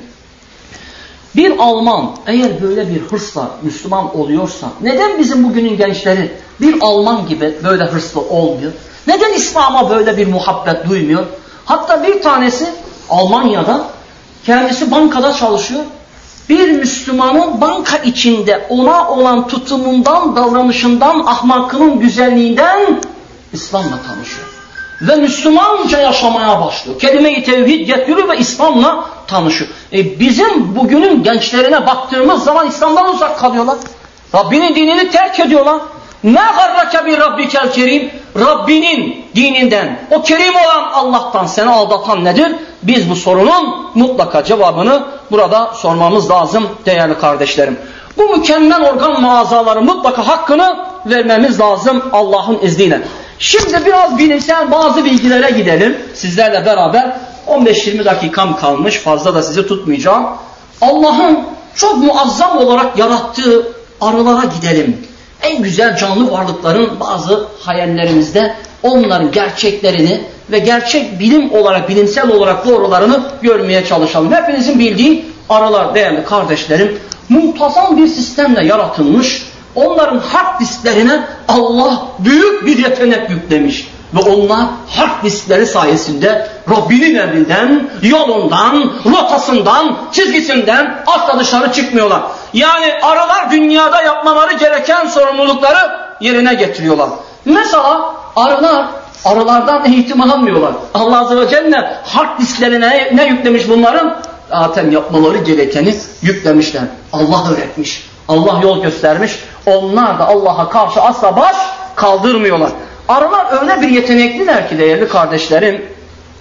Speaker 1: Bir Alman eğer böyle bir hırsla Müslüman oluyorsa neden bizim bugünün gençleri bir Alman gibi böyle hırslı olmuyor? Neden İslam'a böyle bir muhabbet duymuyor? Hatta bir tanesi Almanya'da kendisi bankada çalışıyor. Bir Müslümanın banka içinde ona olan tutumundan, davranışından, ahmakının güzelliğinden İslam'la tanışıyor. Ve Müslümanca yaşamaya başlıyor. Kelime-i tevhid getiriyor ve İslam'la tanışıyor. E bizim bugünün gençlerine baktığımız zaman İslam'dan uzak kalıyorlar. Rabbinin dinini terk ediyorlar. Ne garrake bir rabbikel kerim? Rabbinin dininden, o kerim olan Allah'tan seni aldatan nedir? Biz bu sorunun mutlaka cevabını burada sormamız lazım değerli kardeşlerim. Bu mükemmel organ mağazaları mutlaka hakkını vermemiz lazım Allah'ın izniyle. Şimdi biraz bilimsel bazı bilgilere gidelim sizlerle beraber. 15-20 dakikam kalmış fazla da sizi tutmayacağım. Allah'ın çok muazzam olarak yarattığı arılara gidelim en güzel canlı varlıkların bazı hayallerimizde onların gerçeklerini ve gerçek bilim olarak, bilimsel olarak doğrularını görmeye çalışalım. Hepinizin bildiği aralar değerli kardeşlerim, muntazam bir sistemle yaratılmış, onların hard disklerine Allah büyük bir yetenek yüklemiş. Ve onlar hard diskleri sayesinde Rabbinin emrinden, yolundan, rotasından, çizgisinden asla dışarı çıkmıyorlar. Yani arılar dünyada yapmaları gereken sorumlulukları yerine getiriyorlar. Mesela arılar arılardan eğitim almıyorlar. Allah Azze ve Celle hard disklerine ne yüklemiş bunların? Zaten yapmaları gerekeni yüklemişler. Allah öğretmiş. Allah yol göstermiş. Onlar da Allah'a karşı asla baş kaldırmıyorlar. Arılar öyle bir yetenekliler ki değerli kardeşlerim,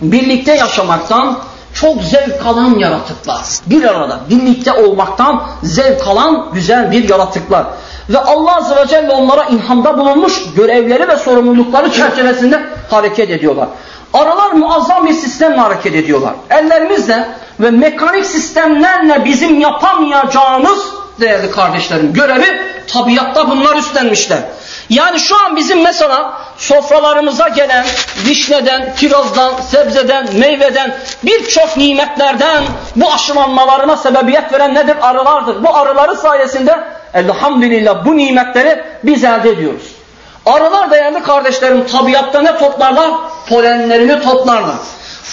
Speaker 1: birlikte yaşamaktan çok zevk alan yaratıklar. Bir arada birlikte olmaktan zevk alan güzel bir yaratıklar. Ve Allah Azze ve Celle onlara inhamda bulunmuş görevleri ve sorumlulukları çerçevesinde hareket ediyorlar. Arılar muazzam bir sistemle hareket ediyorlar. Ellerimizle ve mekanik sistemlerle bizim yapamayacağımız değerli kardeşlerim görevi tabiatta bunlar üstlenmişler. Yani şu an bizim mesela sofralarımıza gelen vişneden, kirazdan, sebzeden, meyveden birçok nimetlerden bu aşılanmalarına sebebiyet veren nedir? Arılardır. Bu arıları sayesinde elhamdülillah bu nimetleri biz elde ediyoruz. Arılar değerli kardeşlerim tabiatta ne toplarlar? Polenlerini toplarlar.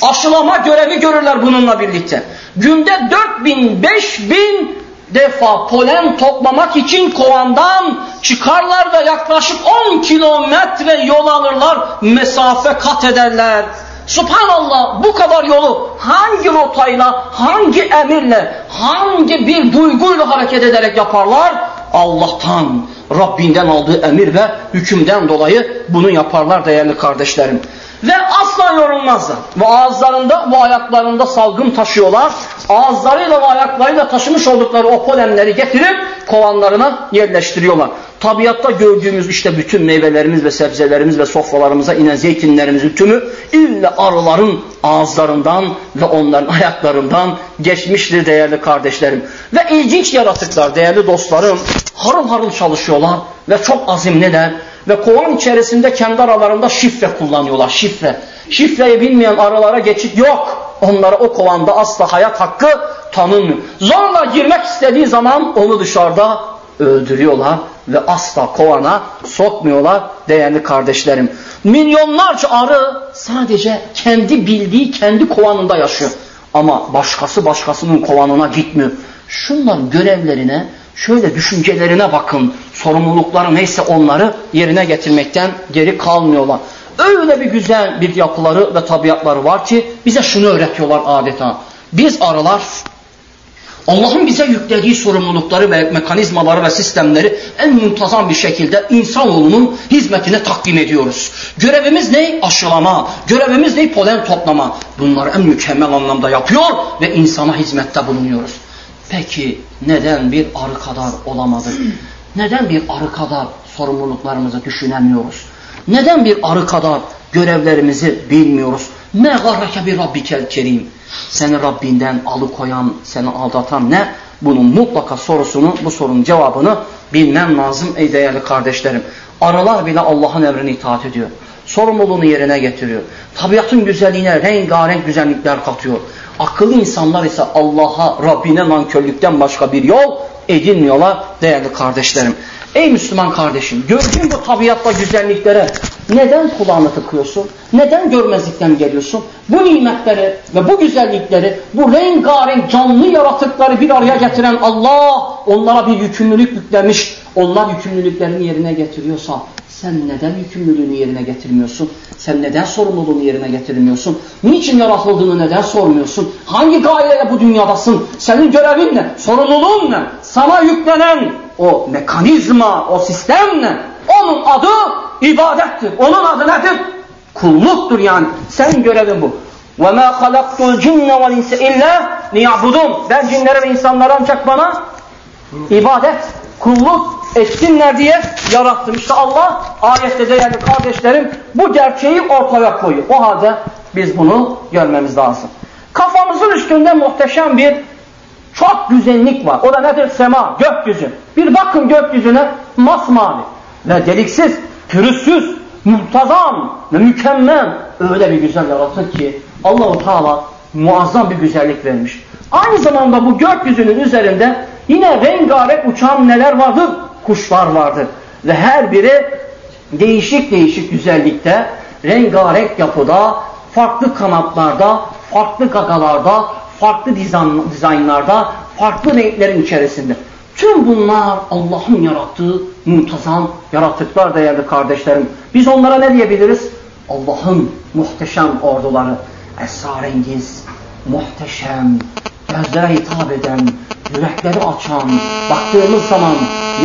Speaker 1: Aşılama görevi görürler bununla birlikte. Günde 4000, 5000 defa polen toplamak için kovandan çıkarlar ve yaklaşık 10 kilometre yol alırlar, mesafe kat ederler. Subhanallah bu kadar yolu hangi rotayla, hangi emirle, hangi bir duyguyla hareket ederek yaparlar? Allah'tan, Rabbinden aldığı emir ve hükümden dolayı bunu yaparlar değerli kardeşlerim. Ve asla yorulmazlar. Ve ağızlarında ve ayaklarında salgın taşıyorlar. Ağızlarıyla ve ayaklarıyla taşımış oldukları o polenleri getirip kovanlarına yerleştiriyorlar. Tabiatta gördüğümüz işte bütün meyvelerimiz ve sebzelerimiz ve sofralarımıza inen zeytinlerimizin tümü illa arıların ağızlarından ve onların ayaklarından geçmiştir değerli kardeşlerim. Ve ilginç yaratıklar değerli dostlarım harıl harıl çalışıyorlar ve çok azimliler ve kovan içerisinde kendi aralarında şifre kullanıyorlar. Şifre. Şifreyi bilmeyen aralara geçit yok. Onlara o kovanda asla hayat hakkı tanınmıyor. Zorla girmek istediği zaman onu dışarıda öldürüyorlar ve asla kovana sokmuyorlar değerli kardeşlerim. Milyonlarca arı sadece kendi bildiği kendi kovanında yaşıyor. Ama başkası başkasının kovanına gitmiyor. Şunların görevlerine, şöyle düşüncelerine bakın. Sorumlulukları neyse onları yerine getirmekten geri kalmıyorlar. Öyle bir güzel bir yapıları ve tabiatları var ki bize şunu öğretiyorlar adeta. Biz arılar Allah'ın bize yüklediği sorumlulukları ve mekanizmaları ve sistemleri en muntazam bir şekilde insanoğlunun hizmetine takdim ediyoruz. Görevimiz ne? Aşılama. Görevimiz ne? Polen toplama. Bunları en mükemmel anlamda yapıyor ve insana hizmette bulunuyoruz. Peki neden bir arı kadar olamadık? Neden bir arı kadar sorumluluklarımızı düşünemiyoruz? Neden bir arı kadar görevlerimizi bilmiyoruz? Ne garreke bir rabbikel kerim. Seni Rabbinden alıkoyan, seni aldatan ne? Bunun mutlaka sorusunu, bu sorunun cevabını bilmem lazım ey değerli kardeşlerim. Arılar bile Allah'ın emrine itaat ediyor. Sorumluluğunu yerine getiriyor. Tabiatın güzelliğine rengarenk güzellikler katıyor. Akıllı insanlar ise Allah'a, Rabbine nankörlükten başka bir yol edinmiyorlar değerli kardeşlerim. Ey Müslüman kardeşim gördüğün bu tabiatta güzelliklere neden kulağını tıkıyorsun? Neden görmezlikten geliyorsun? Bu nimetleri ve bu güzellikleri, bu rengarenk canlı yaratıkları bir araya getiren Allah onlara bir yükümlülük yüklemiş. Onlar yükümlülüklerini yerine getiriyorsa sen neden yükümlülüğünü yerine getirmiyorsun? Sen neden sorumluluğunu yerine getirmiyorsun? Niçin yaratıldığını neden sormuyorsun? Hangi gayeyle bu dünyadasın? Senin görevin ne? Sorumluluğun ne? Sana yüklenen o mekanizma, o sistem ne? Onun adı ibadettir. Onun adı nedir? Kulluktur yani. Senin görevin bu. وَمَا خَلَقْتُ الْجِنَّ وَالْاِنْسَ اِلَّا لِيَعْبُدُونَ Ben cinleri ve insanları ancak bana ibadet, kulluk etsinler diye yarattım. İşte Allah ayette değerli kardeşlerim bu gerçeği ortaya koyuyor. O halde biz bunu görmemiz lazım. Kafamızın üstünde muhteşem bir çok güzellik var. O da nedir? Sema, gökyüzü. Bir bakın gökyüzüne masmavi ve deliksiz, pürüzsüz, muntazam ve mükemmel öyle bir güzel yaratır ki Allahu Teala muazzam bir güzellik vermiş. Aynı zamanda bu gökyüzünün üzerinde yine rengarenk uçan neler vardır? Kuşlar vardır. Ve her biri değişik değişik güzellikte, rengarenk yapıda, farklı kanatlarda, farklı gagalarda, farklı dizayn, dizaynlarda, farklı renklerin içerisinde. Tüm bunlar Allah'ın yarattığı muntazam yaratıklar değerli kardeşlerim. Biz onlara ne diyebiliriz? Allah'ın muhteşem orduları, esrarengiz, muhteşem, gözlere hitap eden, yürekleri açan, baktığımız zaman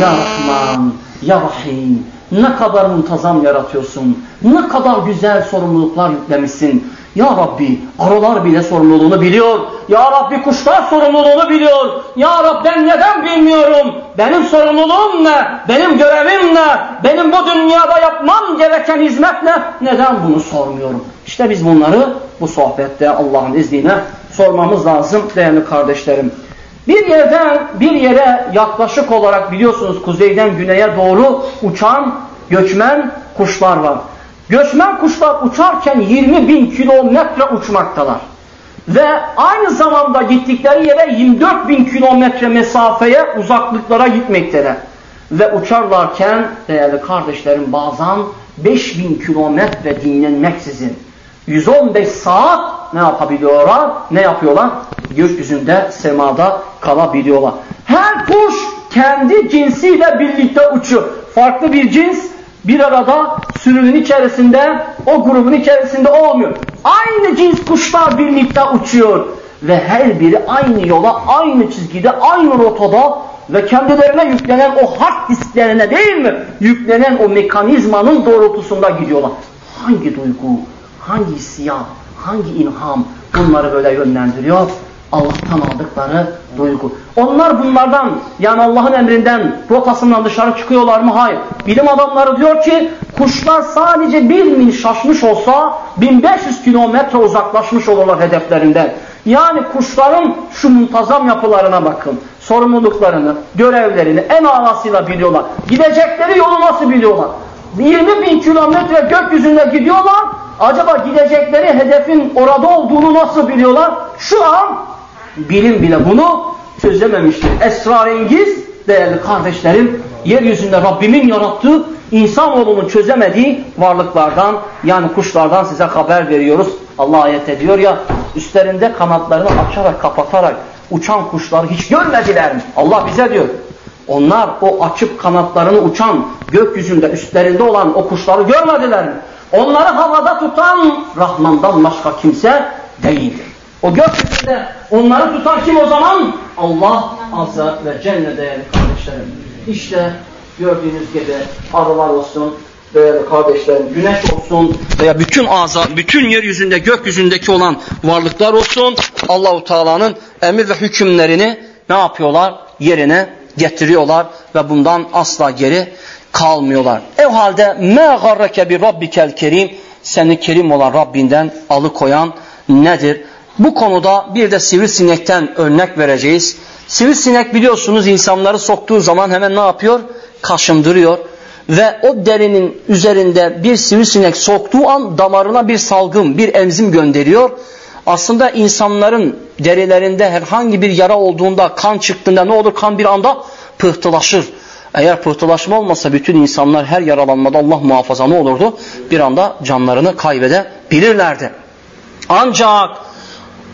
Speaker 1: Ya Rahman, Ya Rahim, ne kadar muntazam yaratıyorsun, ne kadar güzel sorumluluklar yüklemişsin. Ya Rabbi arılar bile sorumluluğunu biliyor. Ya Rabbi kuşlar sorumluluğunu biliyor. Ya Rabbi ben neden bilmiyorum? Benim sorumluluğum ne? Benim görevim ne? Benim bu dünyada yapmam gereken hizmet ne? Neden bunu sormuyorum? İşte biz bunları bu sohbette Allah'ın izniyle sormamız lazım değerli kardeşlerim. Bir yerden bir yere yaklaşık olarak biliyorsunuz kuzeyden güneye doğru uçan göçmen kuşlar var. Göçmen kuşlar uçarken 20 bin kilometre uçmaktalar. Ve aynı zamanda gittikleri yere 24 bin kilometre mesafeye uzaklıklara gitmekteler. Ve uçarlarken değerli kardeşlerim bazen 5 bin kilometre dinlenmeksizin 115 saat ne yapabiliyorlar? Ne yapıyorlar? Gökyüzünde, semada kalabiliyorlar. Her kuş kendi cinsiyle birlikte uçuyor. Farklı bir cins bir arada sürünün içerisinde, o grubun içerisinde olmuyor. Aynı cins kuşlar birlikte uçuyor. Ve her biri aynı yola, aynı çizgide, aynı rotada ve kendilerine yüklenen o hard disklerine değil mi? Yüklenen o mekanizmanın doğrultusunda gidiyorlar. Hangi duygu, hangi isyan, hangi ilham bunları böyle yönlendiriyor? Allah'tan aldıkları duygu. Onlar bunlardan yani Allah'ın emrinden rotasından dışarı çıkıyorlar mı? Hayır. Bilim adamları diyor ki kuşlar sadece bir mil şaşmış olsa 1500 kilometre uzaklaşmış olurlar hedeflerinden. Yani kuşların şu muntazam yapılarına bakın. Sorumluluklarını, görevlerini en alasıyla biliyorlar. Gidecekleri yolu nasıl biliyorlar? 20 bin kilometre gökyüzünde gidiyorlar. Acaba gidecekleri hedefin orada olduğunu nasıl biliyorlar? Şu an bilim bile bunu çözememiştir. Esrarengiz değerli kardeşlerim yeryüzünde Rabbimin yarattığı insanoğlunun çözemediği varlıklardan yani kuşlardan size haber veriyoruz. Allah ayet ediyor ya üstlerinde kanatlarını açarak kapatarak uçan kuşları hiç görmediler mi? Allah bize diyor. Onlar o açıp kanatlarını uçan gökyüzünde üstlerinde olan o kuşları görmediler mi? Onları havada tutan Rahman'dan başka kimse değildir. O gökyüzünde onları tutan kim o zaman? Allah Azze ve Celle değerli kardeşlerim. İşte gördüğünüz gibi arılar olsun, değerli kardeşlerim, güneş olsun veya bütün ağza, bütün yeryüzünde, gökyüzündeki olan varlıklar olsun Allahu Teala'nın emir ve hükümlerini ne yapıyorlar? Yerine getiriyorlar ve bundan asla geri kalmıyorlar. Ev halde me garreke bi rabbikel kerim seni kerim olan Rabbinden alıkoyan nedir? Bu konuda bir de sivrisinekten örnek vereceğiz. Sivrisinek biliyorsunuz insanları soktuğu zaman hemen ne yapıyor? Kaşındırıyor. Ve o derinin üzerinde bir sivrisinek soktuğu an damarına bir salgın, bir emzim gönderiyor. Aslında insanların derilerinde herhangi bir yara olduğunda, kan çıktığında ne olur? Kan bir anda pıhtılaşır. Eğer pıhtılaşma olmasa bütün insanlar her yaralanmada Allah muhafaza ne olurdu? Bir anda canlarını kaybedebilirlerdi. Ancak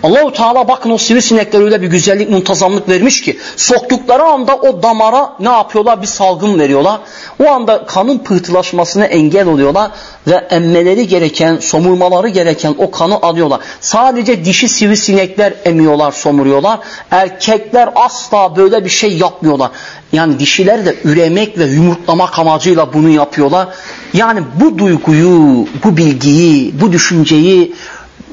Speaker 1: Allahu Teala bakın o sivrisinekler öyle bir güzellik, muntazamlık vermiş ki soktukları anda o damara ne yapıyorlar? Bir salgın veriyorlar. O anda kanın pıhtılaşmasına engel oluyorlar ve emmeleri gereken, somurmaları gereken o kanı alıyorlar. Sadece dişi sivrisinekler emiyorlar, somuruyorlar. Erkekler asla böyle bir şey yapmıyorlar. Yani dişiler de üremek ve yumurtlamak amacıyla bunu yapıyorlar. Yani bu duyguyu, bu bilgiyi, bu düşünceyi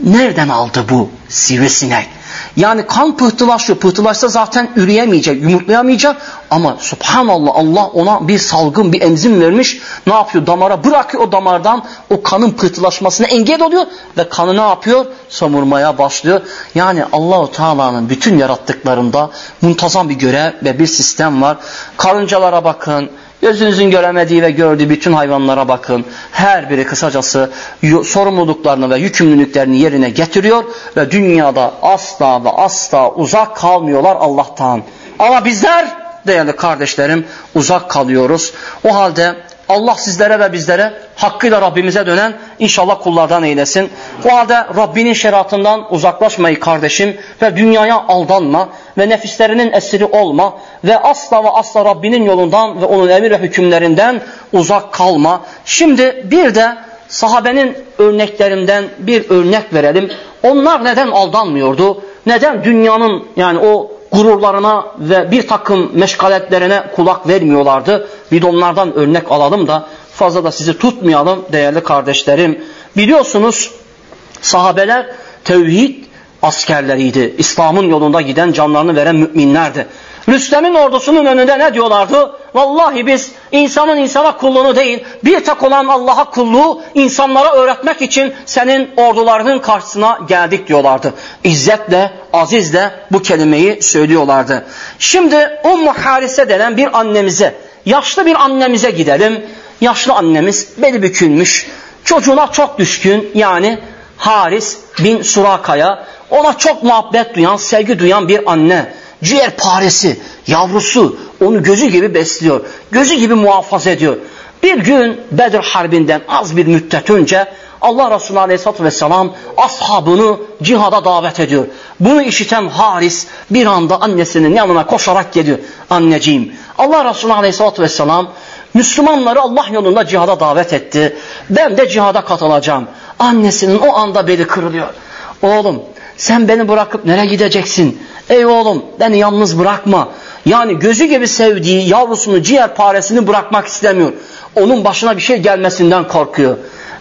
Speaker 1: Nereden aldı bu sivrisinek? Yani kan pıhtılaşıyor. Pıhtılaşsa zaten üreyemeyecek, yumurtlayamayacak. Ama subhanallah Allah ona bir salgın, bir emzim vermiş. Ne yapıyor? Damara bırakıyor o damardan o kanın pıhtılaşmasına engel oluyor. Ve kanı ne yapıyor? Samurmaya başlıyor. Yani Allahu Teala'nın bütün yarattıklarında muntazam bir görev ve bir sistem var. Karıncalara bakın, Gözünüzün göremediği ve gördüğü bütün hayvanlara bakın. Her biri kısacası sorumluluklarını ve yükümlülüklerini yerine getiriyor ve dünyada asla ve asla uzak kalmıyorlar Allah'tan. Ama bizler değerli kardeşlerim uzak kalıyoruz. O halde Allah sizlere ve bizlere hakkıyla Rabbimize dönen inşallah kullardan eylesin. O halde Rabbinin şeriatından uzaklaşmayı kardeşim ve dünyaya aldanma ve nefislerinin esiri olma ve asla ve asla Rabbinin yolundan ve onun emir ve hükümlerinden uzak kalma. Şimdi bir de sahabenin örneklerinden bir örnek verelim. Onlar neden aldanmıyordu? Neden dünyanın yani o gururlarına ve bir takım meşgaletlerine kulak vermiyorlardı. Bir de onlardan örnek alalım da fazla da sizi tutmayalım değerli kardeşlerim. Biliyorsunuz sahabeler tevhid askerleriydi. İslam'ın yolunda giden canlarını veren müminlerdi. Rüstem'in ordusunun önünde ne diyorlardı? Vallahi biz insanın insana kulluğunu değil, bir tek olan Allah'a kulluğu insanlara öğretmek için senin ordularının karşısına geldik diyorlardı. İzzetle, azizle bu kelimeyi söylüyorlardı. Şimdi Ummu Harise denen bir annemize, yaşlı bir annemize gidelim. Yaşlı annemiz beli bükülmüş, çocuğuna çok düşkün yani Haris bin Suraka'ya ona çok muhabbet duyan, sevgi duyan bir anne ciğer paresi, yavrusu onu gözü gibi besliyor. Gözü gibi muhafaza ediyor. Bir gün Bedir Harbi'nden az bir müddet önce Allah Resulü Aleyhisselatü Vesselam ashabını cihada davet ediyor. Bunu işiten Haris bir anda annesinin yanına koşarak geliyor. Anneciğim Allah Resulü Aleyhisselatü Vesselam Müslümanları Allah yolunda cihada davet etti. Ben de cihada katılacağım. Annesinin o anda beli kırılıyor. Oğlum sen beni bırakıp nereye gideceksin? Ey oğlum beni yalnız bırakma. Yani gözü gibi sevdiği yavrusunu ciğer paresini bırakmak istemiyor. Onun başına bir şey gelmesinden korkuyor.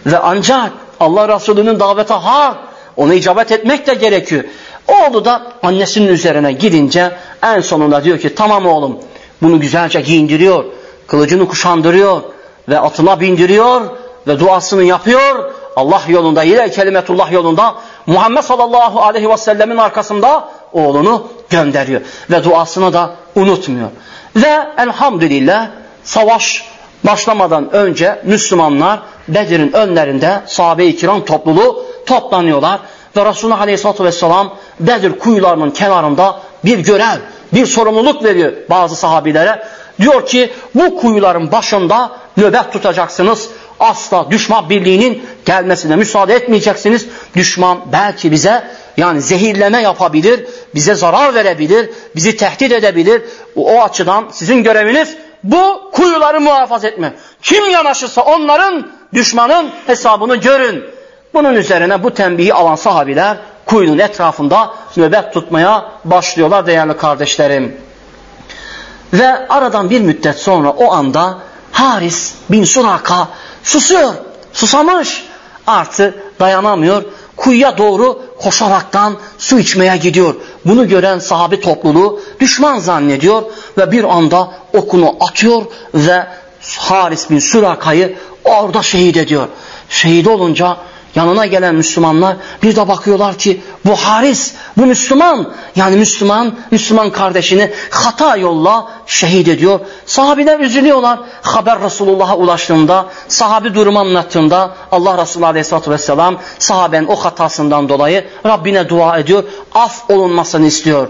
Speaker 1: Ve ancak Allah Resulü'nün davete hak ona icabet etmek de gerekiyor. Oğlu da annesinin üzerine gidince en sonunda diyor ki tamam oğlum bunu güzelce giyindiriyor. Kılıcını kuşandırıyor ve atına bindiriyor ve duasını yapıyor. Allah yolunda, ile kelimetullah yolunda Muhammed sallallahu aleyhi ve sellemin arkasında oğlunu gönderiyor. Ve duasını da unutmuyor. Ve elhamdülillah savaş başlamadan önce Müslümanlar Bedir'in önlerinde sahabe-i kiram topluluğu toplanıyorlar. ve Resulullah Aleyhisselatü Vesselam Bedir kuyularının kenarında bir görev, bir sorumluluk veriyor bazı sahabilere. Diyor ki bu kuyuların başında nöbet tutacaksınız. Asla düşman birliğinin gelmesine müsaade etmeyeceksiniz. Düşman belki bize yani zehirleme yapabilir, bize zarar verebilir, bizi tehdit edebilir. O açıdan sizin göreviniz bu kuyuları muhafaza etme. Kim yanaşırsa onların düşmanın hesabını görün. Bunun üzerine bu tembihi alan sahabiler kuyunun etrafında nöbet tutmaya başlıyorlar değerli kardeşlerim. Ve aradan bir müddet sonra o anda Haris bin Suraka susuyor, susamış. Artı dayanamıyor, kuyuya doğru koşaraktan su içmeye gidiyor. Bunu gören sahabi topluluğu düşman zannediyor ve bir anda okunu atıyor ve Haris bin Suraka'yı orada şehit ediyor. Şehit olunca yanına gelen Müslümanlar bir de bakıyorlar ki bu Haris, bu Müslüman. Yani Müslüman, Müslüman kardeşini hata yolla şehit ediyor. Sahabiler üzülüyorlar. Haber Resulullah'a ulaştığında, sahabi durumu anlattığında Allah Resulü Aleyhisselatü Vesselam sahabenin o hatasından dolayı Rabbine dua ediyor. Af olunmasını istiyor.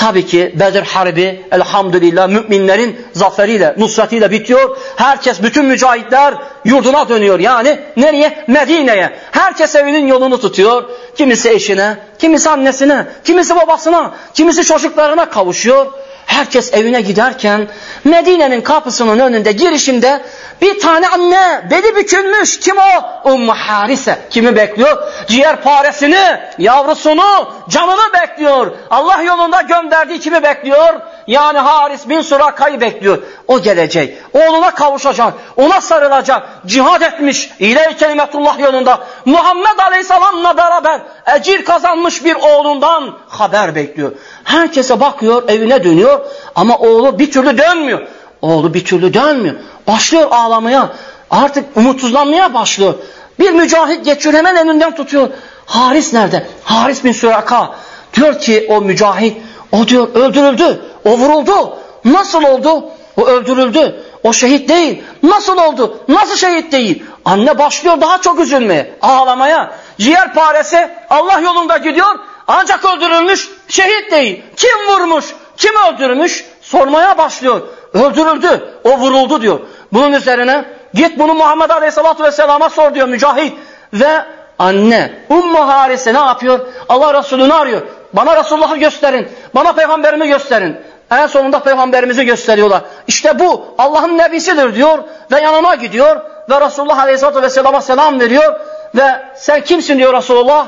Speaker 1: Tabii ki Bedir Harbi elhamdülillah müminlerin zaferiyle, nusretiyle bitiyor. Herkes, bütün mücahitler yurduna dönüyor. Yani nereye? Medine'ye. Herkes evinin yolunu tutuyor. Kimisi eşine, kimisi annesine, kimisi babasına, kimisi çocuklarına kavuşuyor. Herkes evine giderken Medine'nin kapısının önünde girişinde bir tane anne beli bükülmüş. Kim o? Ummu Harise. Kimi bekliyor? Ciğer paresini, yavrusunu, canını bekliyor. Allah yolunda gönderdiği kimi bekliyor? Yani Haris bin Suraka'yı bekliyor. O gelecek. Oğluna kavuşacak. Ona sarılacak. Cihad etmiş. İle-i kelimetullah yolunda. Muhammed Aleyhisselam'la beraber ecir kazanmış bir oğlundan haber bekliyor. Herkese bakıyor, evine dönüyor ama oğlu bir türlü dönmüyor. Oğlu bir türlü dönmüyor. Başlıyor ağlamaya. Artık umutsuzlanmaya başlıyor. Bir mücahit geçiyor hemen elinden tutuyor. Haris nerede? Haris bin Süraka. Diyor ki o mücahit o diyor öldürüldü. O vuruldu. Nasıl oldu? O öldürüldü. O şehit değil. Nasıl oldu? Nasıl şehit değil? Anne başlıyor daha çok üzülmeye, ağlamaya. Ciğer paresi Allah yolunda gidiyor. Ancak öldürülmüş, şehit değil. Kim vurmuş, kim öldürmüş? Sormaya başlıyor. Öldürüldü, o vuruldu diyor. Bunun üzerine git bunu Muhammed Aleyhisselatü Vesselam'a sor diyor mücahit. Ve anne Ummu Harise ne yapıyor? Allah Resulü'nü arıyor. Bana Resulullah'ı gösterin. Bana peygamberimi gösterin. En sonunda peygamberimizi gösteriyorlar. İşte bu Allah'ın nebisidir diyor ve yanına gidiyor ve Resulullah Aleyhisselatü Vesselam'a selam veriyor ve sen kimsin diyor Resulullah.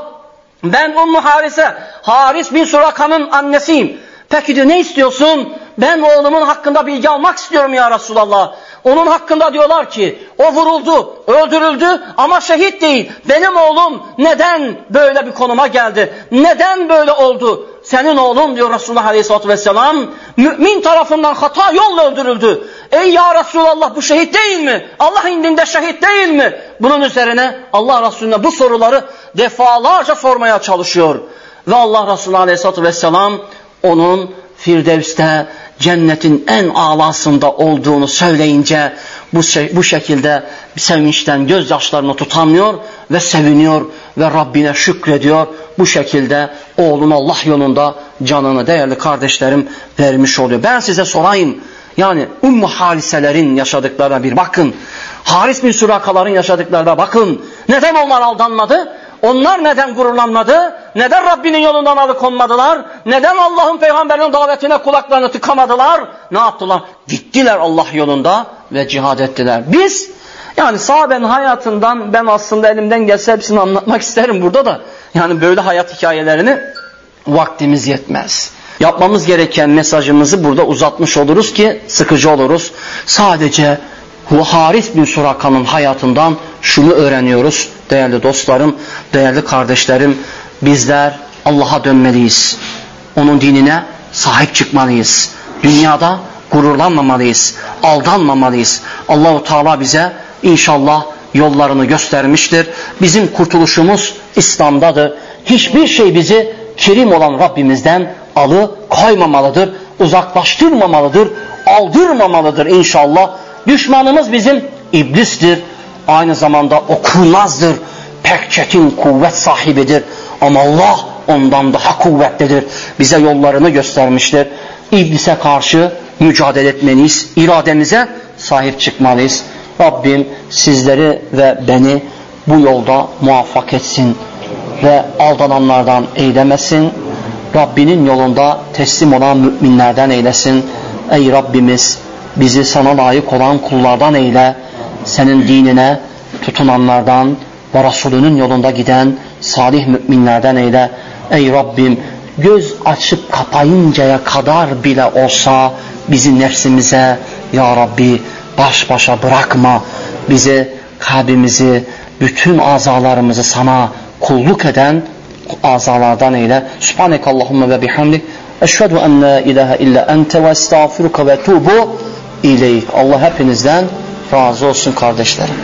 Speaker 1: Ben Ummu Harise, Haris bin Suraka'nın annesiyim. Peki diyor ne istiyorsun? Ben oğlumun hakkında bilgi almak istiyorum ya Resulallah. Onun hakkında diyorlar ki o vuruldu, öldürüldü ama şehit değil. Benim oğlum neden böyle bir konuma geldi? Neden böyle oldu? Senin oğlun diyor Resulullah Aleyhisselatü Vesselam mümin tarafından hata yolla öldürüldü. Ey ya Resulallah bu şehit değil mi? Allah indinde şehit değil mi? Bunun üzerine Allah Resulüne bu soruları defalarca sormaya çalışıyor. Ve Allah Resulü Aleyhisselatü Vesselam onun Firdevs'te cennetin en alasında olduğunu söyleyince bu, şey, bu şekilde sevinçten gözyaşlarını tutamıyor ve seviniyor ve Rabbine şükrediyor. Bu şekilde oğlun Allah yolunda canını değerli kardeşlerim vermiş oluyor. Ben size sorayım. Yani Ummu Hariselerin yaşadıklarına bir bakın. Haris bin Surakaların yaşadıklarına bakın. Neden onlar aldanmadı? Onlar neden gururlanmadı? Neden Rabbinin yolundan alıkonmadılar? Neden Allah'ın peygamberinin davetine kulaklarını tıkamadılar? Ne yaptılar? Gittiler Allah yolunda ve cihad ettiler. Biz yani sahabenin hayatından ben aslında elimden gelse hepsini anlatmak isterim burada da. Yani böyle hayat hikayelerini vaktimiz yetmez. Yapmamız gereken mesajımızı burada uzatmış oluruz ki sıkıcı oluruz. Sadece Haris bin Suraka'nın hayatından şunu öğreniyoruz değerli dostlarım, değerli kardeşlerim. Bizler Allah'a dönmeliyiz. Onun dinine sahip çıkmalıyız. Dünyada gururlanmamalıyız, aldanmamalıyız. Allahu Teala bize inşallah yollarını göstermiştir. Bizim kurtuluşumuz İslam'dadır. Hiçbir şey bizi kerim olan Rabbimizden alı koymamalıdır, uzaklaştırmamalıdır, aldırmamalıdır inşallah. Düşmanımız bizim iblistir. Aynı zamanda o kurnazdır. Pek çetin kuvvet sahibidir. Ama Allah ondan daha kuvvetlidir. Bize yollarını göstermiştir. İblise karşı mücadele etmeliyiz. İrademize sahip çıkmalıyız. Rabbim sizleri ve beni bu yolda muvaffak etsin ve aldananlardan eylemesin. Rabbinin yolunda teslim olan müminlerden eylesin. Ey Rabbimiz bizi sana layık olan kullardan eyle. Senin dinine tutunanlardan ve Resulünün yolunda giden salih müminlerden eyle. Ey Rabbim göz açıp kapayıncaya kadar bile olsa bizi nefsimize ya Rabbi baş başa bırakma. Bizi kalbimizi bütün azalarımızı sana kulluk eden azalardan eyle. Subhaneke Allahümme ve bihamdik. Eşhedü en la ilahe illa ente ve estağfiruka ve tubu ileyk. Allah hepinizden razı olsun kardeşlerim.